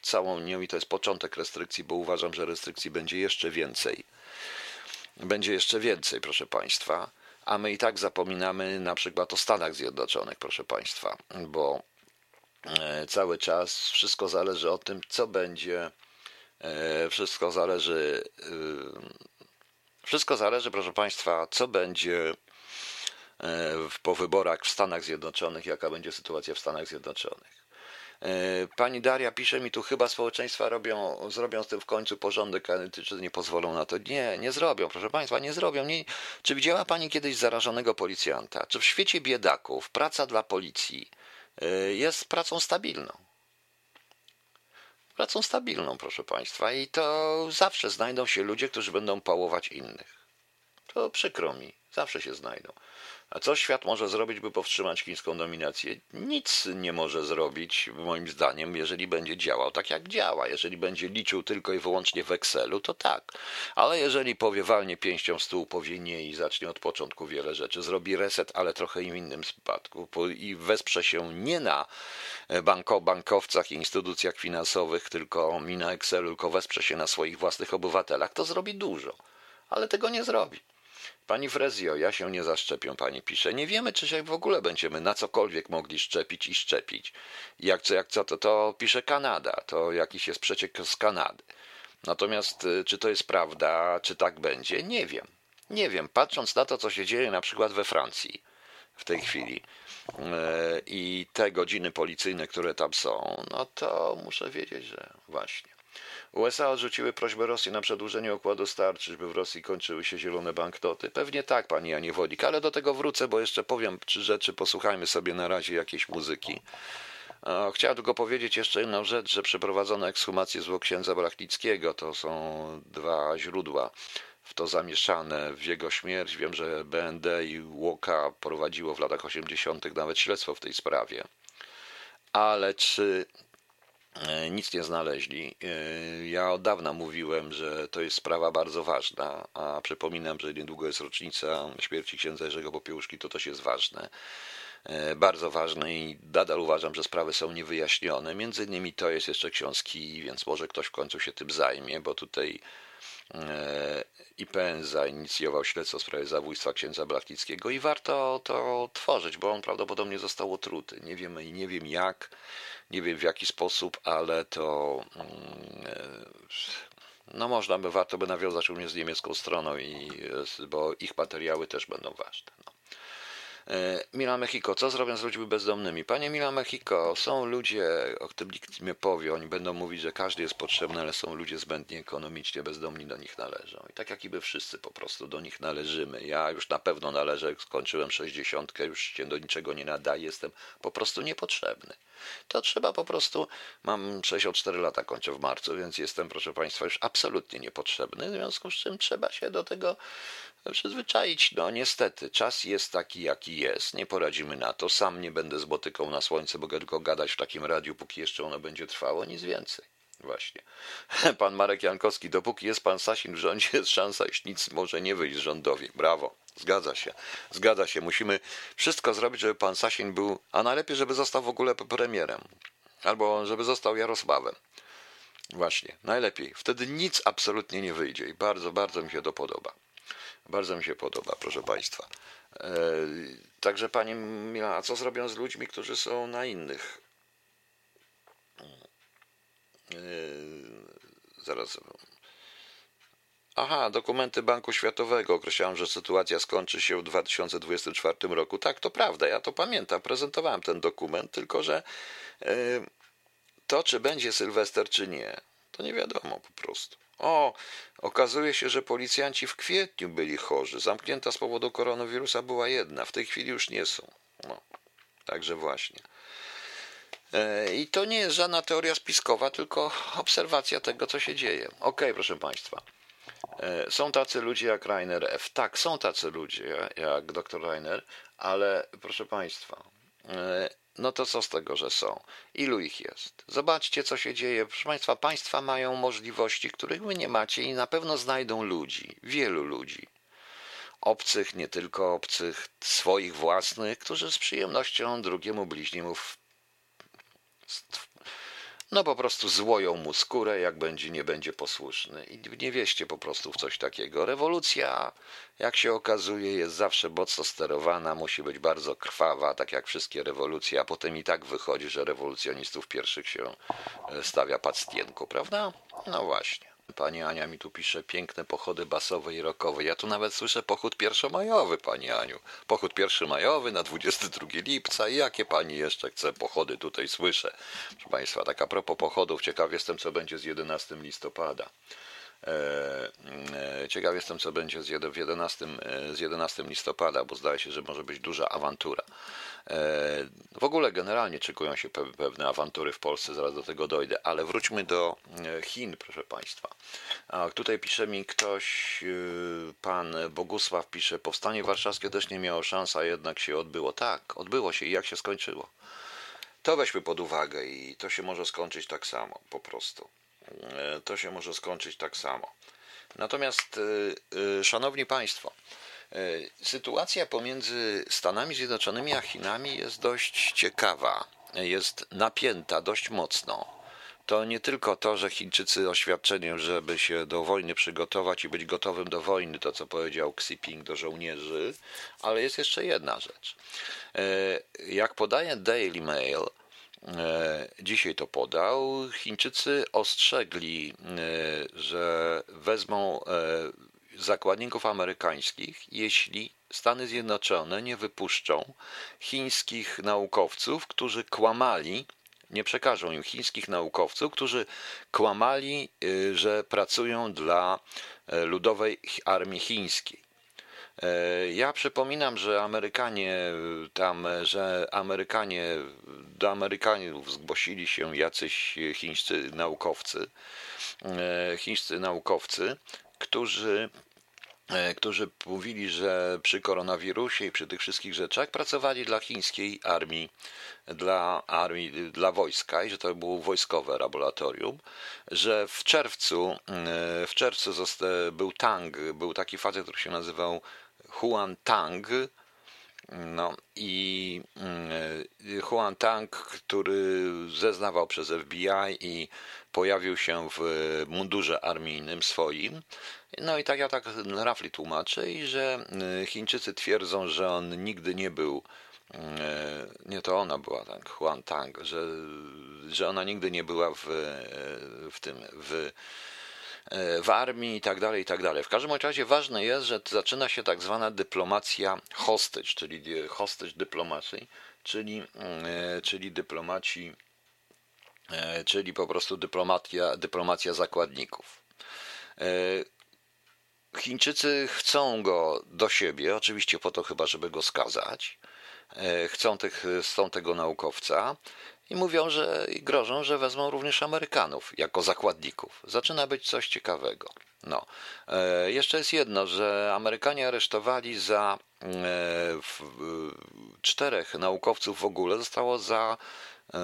całą nią i to jest początek restrykcji, bo uważam, że restrykcji będzie jeszcze więcej będzie jeszcze więcej, proszę Państwa. A my i tak zapominamy na przykład o Stanach Zjednoczonych, proszę Państwa, bo e, cały czas wszystko zależy o tym, co będzie. E, wszystko zależy. E, wszystko zależy, proszę Państwa, co będzie po wyborach w Stanach Zjednoczonych, jaka będzie sytuacja w Stanach Zjednoczonych. E, pani Daria pisze mi tu, chyba społeczeństwa robią, zrobią z tym w końcu porządek, ale czy nie pozwolą na to? Nie, nie zrobią, proszę Państwa, nie zrobią. Nie. Czy widziała Pani kiedyś zarażonego policjanta? Czy w świecie biedaków praca dla policji e, jest pracą stabilną? Pracą stabilną, proszę Państwa, i to zawsze znajdą się ludzie, którzy będą pałować innych. To przykro mi, zawsze się znajdą. A co świat może zrobić, by powstrzymać chińską dominację? Nic nie może zrobić, moim zdaniem, jeżeli będzie działał tak, jak działa. Jeżeli będzie liczył tylko i wyłącznie w Excelu, to tak. Ale jeżeli powie walnie pięścią w stół, powie nie i zacznie od początku wiele rzeczy, zrobi reset, ale trochę w innym przypadku i wesprze się nie na banko, bankowcach i instytucjach finansowych, tylko mi na Excelu, tylko wesprze się na swoich własnych obywatelach, to zrobi dużo. Ale tego nie zrobi. Pani Frezio, ja się nie zaszczepię, pani pisze. Nie wiemy, czy się w ogóle będziemy na cokolwiek mogli szczepić i szczepić. Jak co, jak co, to, to pisze Kanada, to jakiś jest przeciek z Kanady. Natomiast y, czy to jest prawda, czy tak będzie, nie wiem. Nie wiem, patrząc na to, co się dzieje na przykład we Francji w tej chwili y, i te godziny policyjne, które tam są, no to muszę wiedzieć, że właśnie. USA odrzuciły prośbę Rosji na przedłużenie układu starczy, żeby w Rosji kończyły się zielone banknoty. Pewnie tak, pani Janie Wodik, ale do tego wrócę, bo jeszcze powiem trzy rzeczy. Posłuchajmy sobie na razie jakiejś muzyki. Chciałem tylko powiedzieć jeszcze jedną rzecz, że przeprowadzono ekshumację zwłok księdza Brachlickiego. To są dwa źródła w to zamieszane w jego śmierć. Wiem, że BND i Łoka prowadziło w latach 80. nawet śledztwo w tej sprawie. Ale czy nic nie znaleźli. E, ja od dawna mówiłem, że to jest sprawa bardzo ważna, a przypominam, że niedługo jest rocznica śmierci księdza Jerzego Popiełuszki, to też jest ważne. E, bardzo ważne i nadal uważam, że sprawy są niewyjaśnione. Między innymi to jest jeszcze książki, więc może ktoś w końcu się tym zajmie, bo tutaj IPN zainicjował śledztwo w sprawie zabójstwa księdza Blachnickiego i warto to tworzyć, bo on prawdopodobnie został otruty. Nie wiem, nie wiem jak nie wiem w jaki sposób, ale to mm, e, no można by, warto by nawiązać również z niemiecką stroną, i, bo ich materiały też będą ważne. No. E, Mila Mexico, co zrobią z ludźmi bezdomnymi? Panie Mila Mexico, są ludzie, o którym nikt nie powie, oni będą mówić, że każdy jest potrzebny, ale są ludzie zbędni ekonomicznie, bezdomni do nich należą. I tak jak i my wszyscy po prostu do nich należymy. Ja już na pewno należę, skończyłem 60, już się do niczego nie nadaję, jestem po prostu niepotrzebny. To trzeba po prostu, mam 64 lata, kończę w marcu, więc jestem, proszę Państwa, już absolutnie niepotrzebny, w związku z czym trzeba się do tego przyzwyczaić. No niestety, czas jest taki, jaki jest. Nie poradzimy na to. Sam nie będę z botyką na słońce, mogę tylko gadać w takim radiu, póki jeszcze ono będzie trwało, nic więcej. Właśnie. Pan Marek Jankowski, dopóki jest pan Sasin w rządzie, jest szansa, iż nic może nie wyjść rządowi. Brawo. Zgadza się. Zgadza się. Musimy wszystko zrobić, żeby pan Sasin był, a najlepiej, żeby został w ogóle premierem. Albo żeby został Jarosławem. Właśnie, najlepiej. Wtedy nic absolutnie nie wyjdzie i bardzo, bardzo mi się to podoba. Bardzo mi się podoba, proszę Państwa. E, także Pani Mila, a co zrobią z ludźmi, którzy są na innych? E, zaraz. Aha, dokumenty Banku Światowego określają, że sytuacja skończy się w 2024 roku. Tak, to prawda, ja to pamiętam, prezentowałem ten dokument, tylko że yy, to, czy będzie Sylwester, czy nie, to nie wiadomo po prostu. O, okazuje się, że policjanci w kwietniu byli chorzy. Zamknięta z powodu koronawirusa była jedna, w tej chwili już nie są. No, także właśnie. E, I to nie jest żadna teoria spiskowa, tylko obserwacja tego, co się dzieje. Ok, proszę Państwa. E, są tacy ludzie jak Rainer F. Tak, są tacy ludzie jak dr Rainer, ale proszę Państwa, e, no to co z tego, że są? Ilu ich jest? Zobaczcie, co się dzieje. Proszę Państwa, Państwa mają możliwości, których Wy nie macie i na pewno znajdą ludzi, wielu ludzi. Obcych, nie tylko obcych, swoich własnych, którzy z przyjemnością drugiemu bliźniemu no po prostu złoją mu skórę, jak będzie, nie będzie posłuszny. I nie wieście po prostu w coś takiego. Rewolucja, jak się okazuje, jest zawsze mocno sterowana, musi być bardzo krwawa, tak jak wszystkie rewolucje, a potem i tak wychodzi, że rewolucjonistów pierwszych się e, stawia pactienku, prawda? No właśnie. Pani Ania mi tu pisze piękne pochody basowe i rokowe. Ja tu nawet słyszę pochód pierwszomajowy, Pani Aniu. Pochód pierwszomajowy na 22 lipca. I jakie Pani jeszcze chce pochody tutaj słyszę? Proszę Państwa, tak a propos pochodów, ciekaw jestem, co będzie z 11 listopada. E, e, ciekaw jestem, co będzie z 11, z 11 listopada, bo zdaje się, że może być duża awantura. E, w ogóle generalnie czykują się pewne awantury w Polsce, zaraz do tego dojdę, ale wróćmy do Chin, proszę Państwa. Tutaj pisze mi ktoś, pan Bogusław pisze, powstanie warszawskie też nie miało szans, a jednak się odbyło. Tak, odbyło się i jak się skończyło? To weźmy pod uwagę i to się może skończyć tak samo, po prostu. E, to się może skończyć tak samo. Natomiast, e, e, szanowni państwo, sytuacja pomiędzy Stanami Zjednoczonymi a Chinami jest dość ciekawa, jest napięta dość mocno. To nie tylko to, że Chińczycy oświadczeniem, żeby się do wojny przygotować i być gotowym do wojny, to co powiedział Xi Jinping do żołnierzy, ale jest jeszcze jedna rzecz. Jak podaje Daily Mail, E, dzisiaj to podał. Chińczycy ostrzegli, e, że wezmą e, zakładników amerykańskich, jeśli Stany Zjednoczone nie wypuszczą chińskich naukowców, którzy kłamali, nie przekażą im chińskich naukowców, którzy kłamali, że pracują dla ludowej armii chińskiej. E, ja przypominam, że Amerykanie tam, że Amerykanie, do Amerykanów zgłosili się jacyś chińscy naukowcy, e, chińscy naukowcy, którzy e, którzy mówili, że przy koronawirusie i przy tych wszystkich rzeczach pracowali dla chińskiej armii, dla armii, dla wojska i że to było wojskowe laboratorium, że w czerwcu, w czerwcu był Tang, był taki facet, który się nazywał Huan Tang. No i mm, Huan Tang, który zeznawał przez FBI i pojawił się w mundurze armijnym swoim. No i tak ja tak rafli tłumaczę i że y, Chińczycy twierdzą, że on nigdy nie był y, nie to ona była tak, Huan Tang, że, że ona nigdy nie była w, w tym, w w armii i tak dalej, i tak dalej. W każdym razie ważne jest, że zaczyna się tak zwana dyplomacja hostage, czyli hostage dyplomacji, czyli, e, czyli dyplomaci, e, czyli po prostu dyplomatia, dyplomacja zakładników. Chińczycy chcą go do siebie, oczywiście po to chyba, żeby go skazać. Chcą, tych, chcą tego naukowca i mówią, że i grożą, że wezmą również Amerykanów jako zakładników. Zaczyna być coś ciekawego. No. E, jeszcze jest jedno, że Amerykanie aresztowali za e, czterech naukowców w ogóle zostało za e,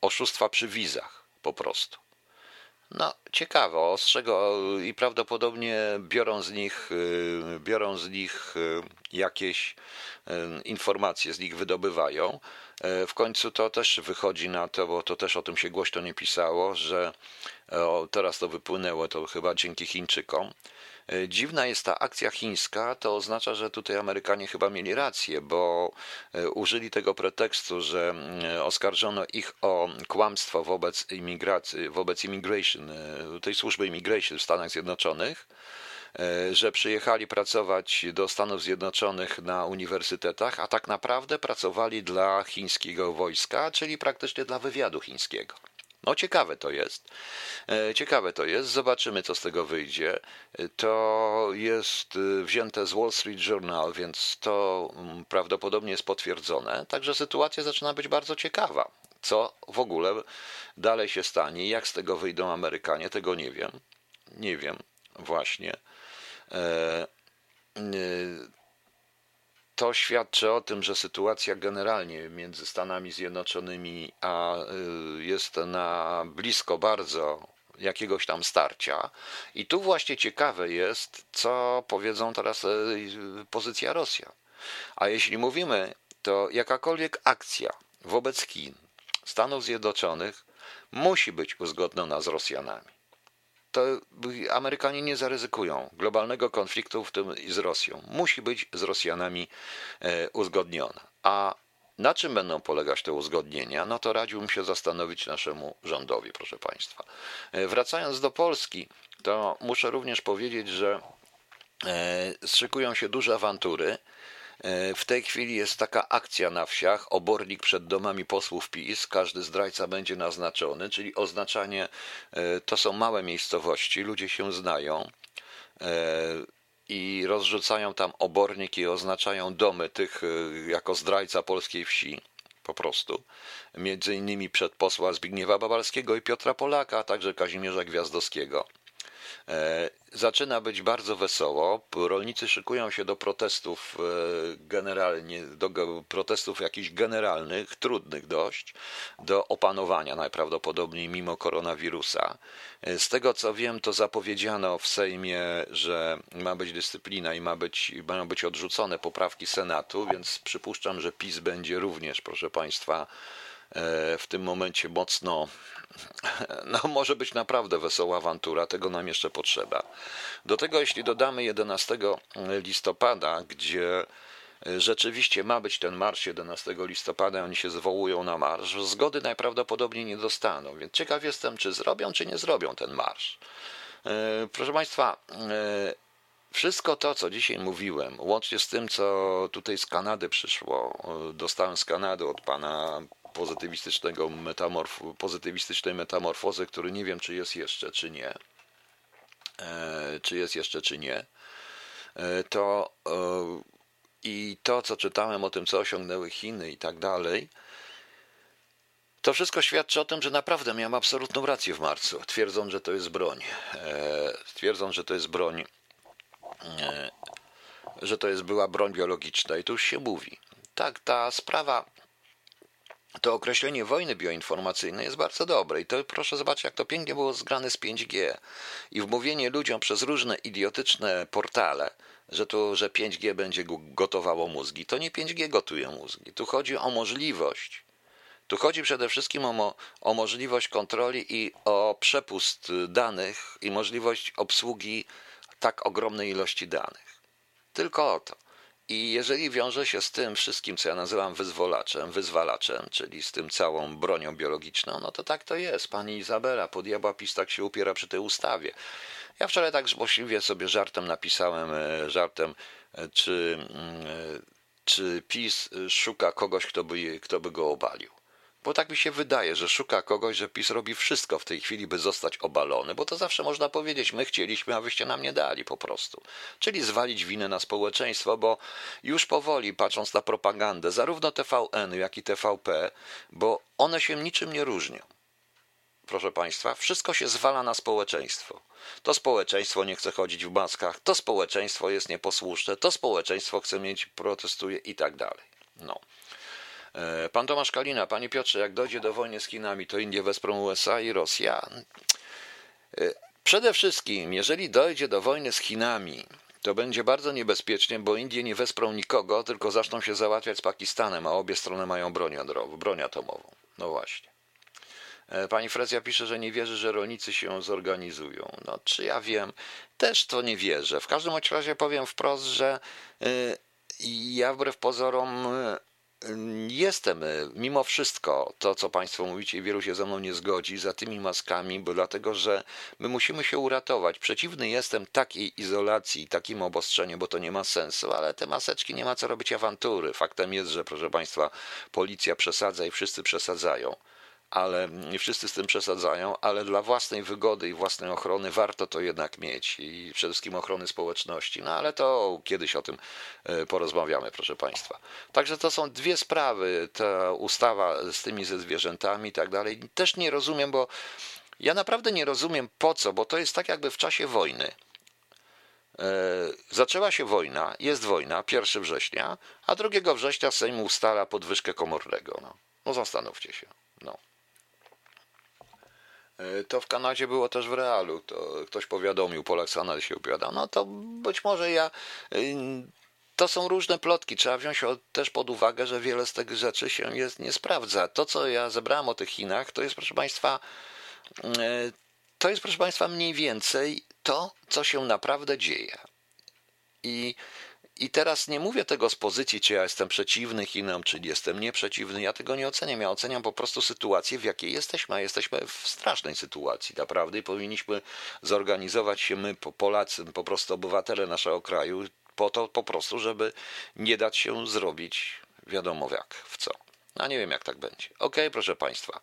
oszustwa przy wizach po prostu. No, ciekawe, ostrzego i prawdopodobnie biorą z nich, e, biorą z nich e, jakieś e, informacje, z nich wydobywają. W końcu to też wychodzi na to, bo to też o tym się głośno nie pisało, że teraz to wypłynęło, to chyba dzięki Chińczykom. E, dziwna jest ta akcja chińska, to oznacza, że tutaj Amerykanie chyba mieli rację, bo e, użyli tego pretekstu, że oskarżono ich o kłamstwo wobec imigracji, wobec immigration tej służby immigration w Stanach Zjednoczonych, że przyjechali pracować do Stanów Zjednoczonych na uniwersytetach, a tak naprawdę pracowali dla chińskiego wojska, czyli praktycznie dla wywiadu chińskiego. No ciekawe to jest. E, ciekawe to jest. Zobaczymy, co z tego wyjdzie. To jest e, wzięte z Wall Street Journal, więc to mm, prawdopodobnie jest potwierdzone. Także sytuacja zaczyna być bardzo ciekawa. Co w ogóle dalej się stanie, jak z tego wyjdą Amerykanie, tego nie wiem. Nie wiem, właśnie. E, to świadczy o tym, że sytuacja generalnie między Stanami Zjednoczonymi a y, jest na blisko bardzo jakiegoś tam starcia. I tu właśnie ciekawe jest, co powiedzą teraz y, pozycja Rosja. A jeśli mówimy, to jakakolwiek akcja wobec Chin, Stanów Zjednoczonych musi być uzgodniona z Rosjanami to Amerykanie nie zaryzykują globalnego konfliktu, w tym z Rosją. Musi być z Rosjanami e, uzgodniona. A na czym będą polegać te uzgodnienia? No to radziłbym się zastanowić naszemu rządowi, proszę Państwa. E, wracając do Polski, to muszę również powiedzieć, że e, szykują się duże awantury w tej chwili jest taka akcja na wsiach, obornik przed domami posłów PiS, każdy zdrajca będzie naznaczony, czyli oznaczanie, e, to są małe miejscowości, ludzie się znają e, i rozrzucają tam obornik i oznaczają domy tych jako zdrajca polskiej wsi po prostu. Między innymi przed posła Zbigniewa Babalskiego i Piotra Polaka, a także Kazimierza Gwiazdowskiego. E, zaczyna być bardzo wesoło. Rolnicy szykują się do protestów e, generalnie, do protestów jakichś generalnych, trudnych dość, do opanowania najprawdopodobniej mimo koronawirusa. E, z tego co wiem, to zapowiedziano w Sejmie, że ma być dyscyplina i ma być, mają być odrzucone poprawki Senatu, więc przypuszczam, że PiS będzie również, proszę Państwa, w tym momencie mocno no może być naprawdę wesoła awantura, tego nam jeszcze potrzeba. Do tego, jeśli dodamy 11 listopada, gdzie e, rzeczywiście ma być ten marsz 11 listopada, oni się zwołują na marsz, zgody najprawdopodobniej nie dostaną, więc ciekaw jestem, czy zrobią, czy nie zrobią ten marsz. E, proszę Państwa, e, wszystko to, co dzisiaj mówiłem, łącznie z tym, co tutaj z Kanady przyszło, dostałem z Kanady od pana pozytywistycznego metamorf, pozytywistycznej metamorfozy, który nie wiem, czy jest jeszcze, czy nie, e, czy jest jeszcze, czy nie, e, to e, i to, co czytałem o tym, co osiągnęły Chiny i tak dalej, to wszystko świadczy o tym, że naprawdę miałem absolutną rację w marcu, twierdząc, że to jest broń. Twierdząc, że to jest broń, że to jest była broń biologiczna i tu już się mówi. Tak, ta sprawa to określenie wojny bioinformacyjnej jest bardzo dobre i to proszę zobaczyć, jak to pięknie było zgrane z 5G i wmówienie ludziom przez różne idiotyczne portale, że to, że 5G będzie gotowało mózgi. To nie 5G gotuje mózgi. Tu chodzi o możliwość. Tu chodzi przede wszystkim o, o możliwość kontroli i o przepust danych i możliwość obsługi tak ogromnej ilości danych. Tylko o to. I jeżeli wiąże się z tym wszystkim, co ja nazywam wyzwolaczem, wyzwalaczem, czyli z tym całą bronią biologiczną, no to tak to jest. Pani Izabela, po diabła PiS tak się upiera przy tej ustawie. Ja wczoraj tak złośliwie sobie żartem napisałem, e, żartem, e, czy, mm, e, czy PiS szuka kogoś, kto by, kto by go obalił. Bo tak mi się wydaje, że szuka kogoś, że PiS robi wszystko w tej chwili, by zostać obalony, bo to zawsze można powiedzieć, my chcieliśmy, a wyście nam nie dali po prostu. Czyli zwalić winę na społeczeństwo, bo już powoli, patrząc na propagandę, zarówno TVN, jak i TVP, bo one się niczym nie różnią. Proszę Państwa, wszystko się zwala na społeczeństwo. To społeczeństwo nie chce chodzić w maskach, to społeczeństwo jest nieposłuszne, to społeczeństwo chce mieć, protestuje i tak dalej. No. E, pan Tomasz Kalina, panie Piotrze, jak dojdzie do wojny z Chinami, to Indie wesprą USA i Rosja. E, przede wszystkim, jeżeli dojdzie do wojny z Chinami, to będzie bardzo niebezpiecznie, bo Indie nie wesprą nikogo, tylko zaczną się załatwiać z Pakistanem, a obie strony mają broń jądrową, broń atomową. No właśnie. E, pani Frezja pisze, że nie wierzy, że rolnicy się zorganizują. No, czy ja wiem? Też to nie wierzę. W każdym razie powiem wprost, że ja wbrew pozorom jestem mimo wszystko to, co Państwo mówicie, i wielu się ze mną nie zgodzi, za tymi maskami, bo dlatego, że my musimy się uratować. Przeciwny jestem takiej izolacji, takim obostrzeniu, bo to nie ma sensu, ale te maseczki nie ma co robić awantury. Faktem jest, że proszę Państwa, policja przesadza i wszyscy przesadzają ale nie wszyscy z tym przesadzają, ale dla własnej wygody i własnej ochrony warto to jednak mieć i przede wszystkim ochrony społeczności. No ale to kiedyś o tym e, porozmawiamy, proszę Państwa. Także to są dwie sprawy, ta ustawa z tymi ze zwierzętami i tak dalej. Też nie rozumiem, bo ja naprawdę nie rozumiem po co, bo to jest tak jakby w czasie wojny. E, zaczęła się wojna, jest wojna, 1 września, a 2 września Sejm ustala podwyżkę komornego. No, no zastanówcie się. E, to w Kanadzie było też w realu. To ktoś powiadomił, Polak z Kanady się opowiadał. No to być może ja. Y, to są różne plotki. Trzeba wziąć też pod uwagę, że wiele z tych rzeczy się jest, nie sprawdza. To, co ja zebrałem o tych Chinach, to jest, proszę Państwa, y, to jest, proszę Państwa, mniej więcej to, co się naprawdę dzieje. I i teraz nie mówię tego z pozycji, czy ja jestem przeciwny Chinom, czy jestem nieprzeciwny. Ja tego nie oceniam. Ja oceniam po prostu sytuację, w jakiej jesteśmy. A jesteśmy w strasznej sytuacji, naprawdę. I powinniśmy zorganizować się my, Polacy, po prostu obywatele naszego kraju, po to po prostu, żeby nie dać się zrobić wiadomo jak, w co. A nie wiem, jak tak będzie. Ok, proszę Państwa.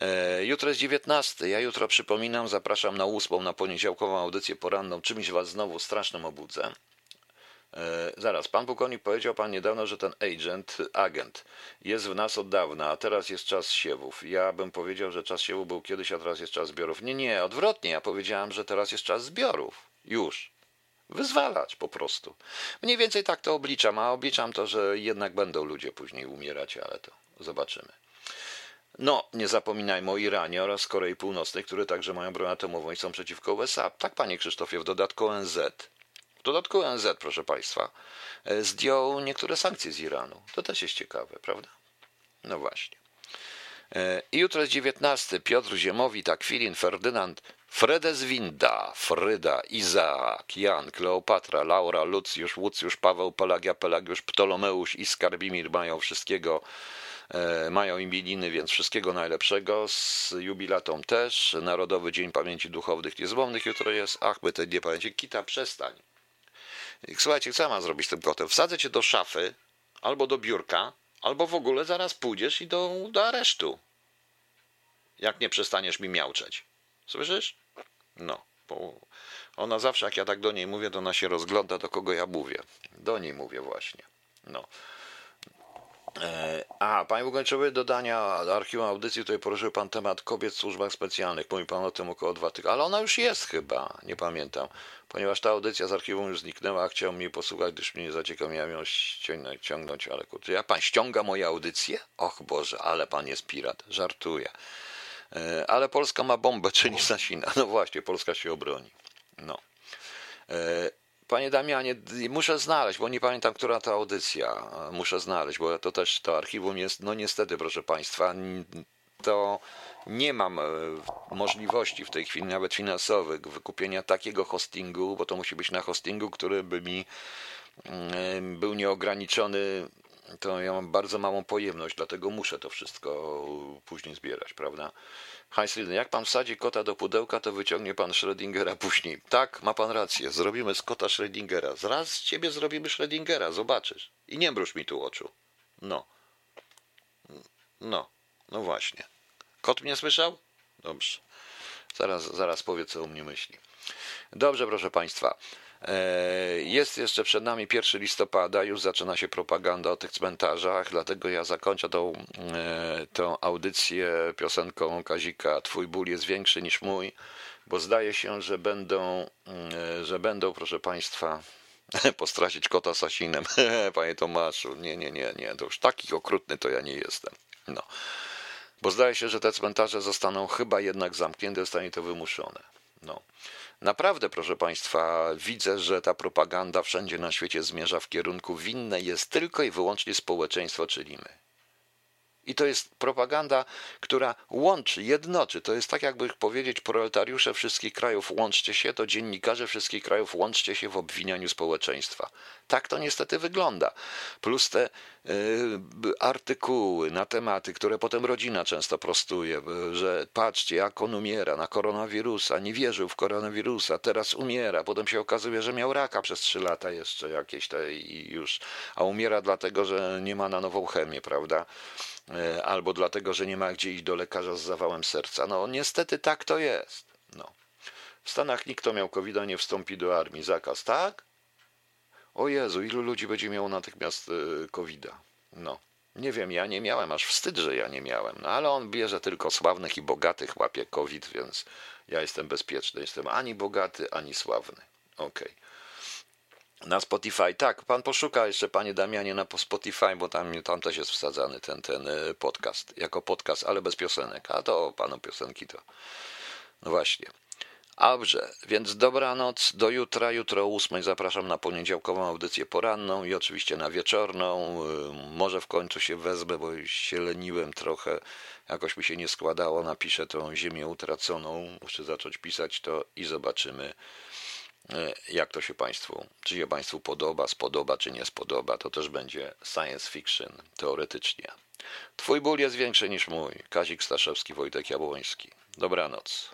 E, jutro jest 19. Ja jutro przypominam, zapraszam na ósmą, na poniedziałkową audycję poranną. Czymś Was znowu strasznym obudzę. E, zaraz, pan pułkownik powiedział pan niedawno, że ten agent, agent jest w nas od dawna, a teraz jest czas siewów. Ja bym powiedział, że czas siewów był kiedyś, a teraz jest czas zbiorów. Nie, nie, odwrotnie. Ja powiedziałem, że teraz jest czas zbiorów. Już. Wyzwalać po prostu. Mniej więcej tak to obliczam, a obliczam to, że jednak będą ludzie później umierać, ale to zobaczymy. No, nie zapominajmy o Iranie oraz Korei Północnej, które także mają broń atomową i są przeciwko USA. Tak, panie Krzysztofie, w dodatku ONZ dodatku ONZ, proszę Państwa, e, zdjął niektóre sankcje z Iranu. To też jest ciekawe, prawda? No właśnie. E, I jutro jest 19. Piotr Ziemowit, Akwilin, Ferdynand, Fredeswinda, Fryda, Izaak, Jan, Kleopatra, Laura, Lucjusz, Łucjusz, Paweł, Pelagia, Pelagiusz, Ptolomeusz i Skarbimir mają wszystkiego, e, mają imieniny, więc wszystkiego najlepszego. Z jubilatą też. Narodowy Dzień Pamięci Duchownych Niezłomnych jutro jest. Ach, my te nie pamięci. Kita, przestań. Słuchajcie, co ja mam zrobić z tym kotem? Wsadzę cię do szafy, albo do biurka, albo w ogóle zaraz pójdziesz i do, do aresztu. Jak nie przestaniesz mi miauczeć. Słyszysz? No, bo ona zawsze, jak ja tak do niej mówię, to ona się rozgląda, do kogo ja mówię. Do niej mówię właśnie. No. E, a, panie Bogaczowy, dodania do archiwum audycji, tutaj poruszył pan temat kobiet w służbach specjalnych. Mówi pan o tym około dwa tygodnie, ale ona już jest chyba, nie pamiętam. Ponieważ ta audycja z archiwum już zniknęła, a chciał mnie posłuchać, gdyż mnie zaciekawił, miałem ją ściągnąć, ciągnąć, ale kurczę, jak pan ściąga moje audycje? Och Boże, ale pan jest pirat, żartuję. E, ale Polska ma bombę, czyli Sasina. No właśnie, Polska się obroni. No. E, Panie Damianie, muszę znaleźć, bo nie pamiętam, która to audycja. Muszę znaleźć, bo to też to archiwum jest, no niestety, proszę Państwa, to nie mam e, możliwości w tej chwili, nawet finansowych, wykupienia takiego hostingu, bo to musi być na hostingu, który by mi mm, był nieograniczony. To ja mam bardzo małą pojemność, dlatego muszę to wszystko później zbierać, prawda? Heinz jak pan wsadzi kota do pudełka, to wyciągnie pan Schrödingera później. Tak, ma pan rację, zrobimy z kota Schrödingera. Zraz z ciebie zrobimy Schrödingera, zobaczysz. I nie mruż mi tu oczu. No. No, no właśnie. Kot mnie słyszał? Dobrze. Zaraz, zaraz powie, co u mnie myśli. Dobrze, proszę państwa. E, jest jeszcze przed nami 1 listopada, już zaczyna się propaganda o tych cmentarzach, dlatego ja zakończę tą, e, tą audycję piosenką Kazika Twój ból jest większy niż mój, bo zdaje się, że będą, e, że będą, proszę Państwa, postracić kota sasinem. Panie Tomaszu, nie, nie, nie, nie, to już taki okrutny to ja nie jestem. No. Bo zdaje się, że te cmentarze zostaną chyba jednak zamknięte, zostanie to wymuszone. No. Naprawdę, proszę Państwa, widzę, że ta propaganda wszędzie na świecie zmierza w kierunku winne jest tylko i wyłącznie społeczeństwo, czyli my. I to jest propaganda, która łączy, jednoczy. To jest tak, jakby powiedzieć, proletariusze wszystkich krajów łączcie się, to dziennikarze wszystkich krajów łączcie się w obwinianiu społeczeństwa. Tak to niestety wygląda. Plus te artykuły na tematy, które potem rodzina często prostuje, że patrzcie, jak on umiera na koronawirusa, nie wierzył w koronawirusa, teraz umiera, potem się okazuje, że miał raka przez trzy lata jeszcze jakieś te i już, a umiera dlatego, że nie ma na nową chemię, prawda? E, albo dlatego, że nie ma gdzie iść do lekarza z zawałem serca. No niestety tak to jest. No. W Stanach nikt, kto miał covid nie wstąpi do armii. Zakaz, tak? O Jezu, ilu ludzi będzie miało natychmiast e, covid -a? No. Nie wiem, ja nie miałem, aż wstyd, że ja nie miałem. No ale on bierze tylko sławnych i bogatych, łapie COVID, więc ja jestem bezpieczny. Jestem ani bogaty, ani sławny. Okej. Okay. Na Spotify, tak, pan poszuka jeszcze, panie Damianie, na Spotify, bo tam, tam też jest wsadzany ten, ten e, podcast, jako podcast, ale bez piosenek, a to panu piosenki to, no właśnie. Dobrze, więc dobranoc, do jutra, jutro o ósmej zapraszam na poniedziałkową audycję poranną i oczywiście na wieczorną, e, może w końcu się wezmę, bo się leniłem trochę, jakoś mi się nie składało, napiszę tą ziemię utraconą, muszę zacząć pisać to i zobaczymy, E, jak to się Państwu, czy się Państwu podoba, spodoba, czy nie spodoba, to też będzie science fiction, teoretycznie. Twój ból jest większy niż mój. Kazik Staszewski, Wojtek Jabłoński. Dobranoc.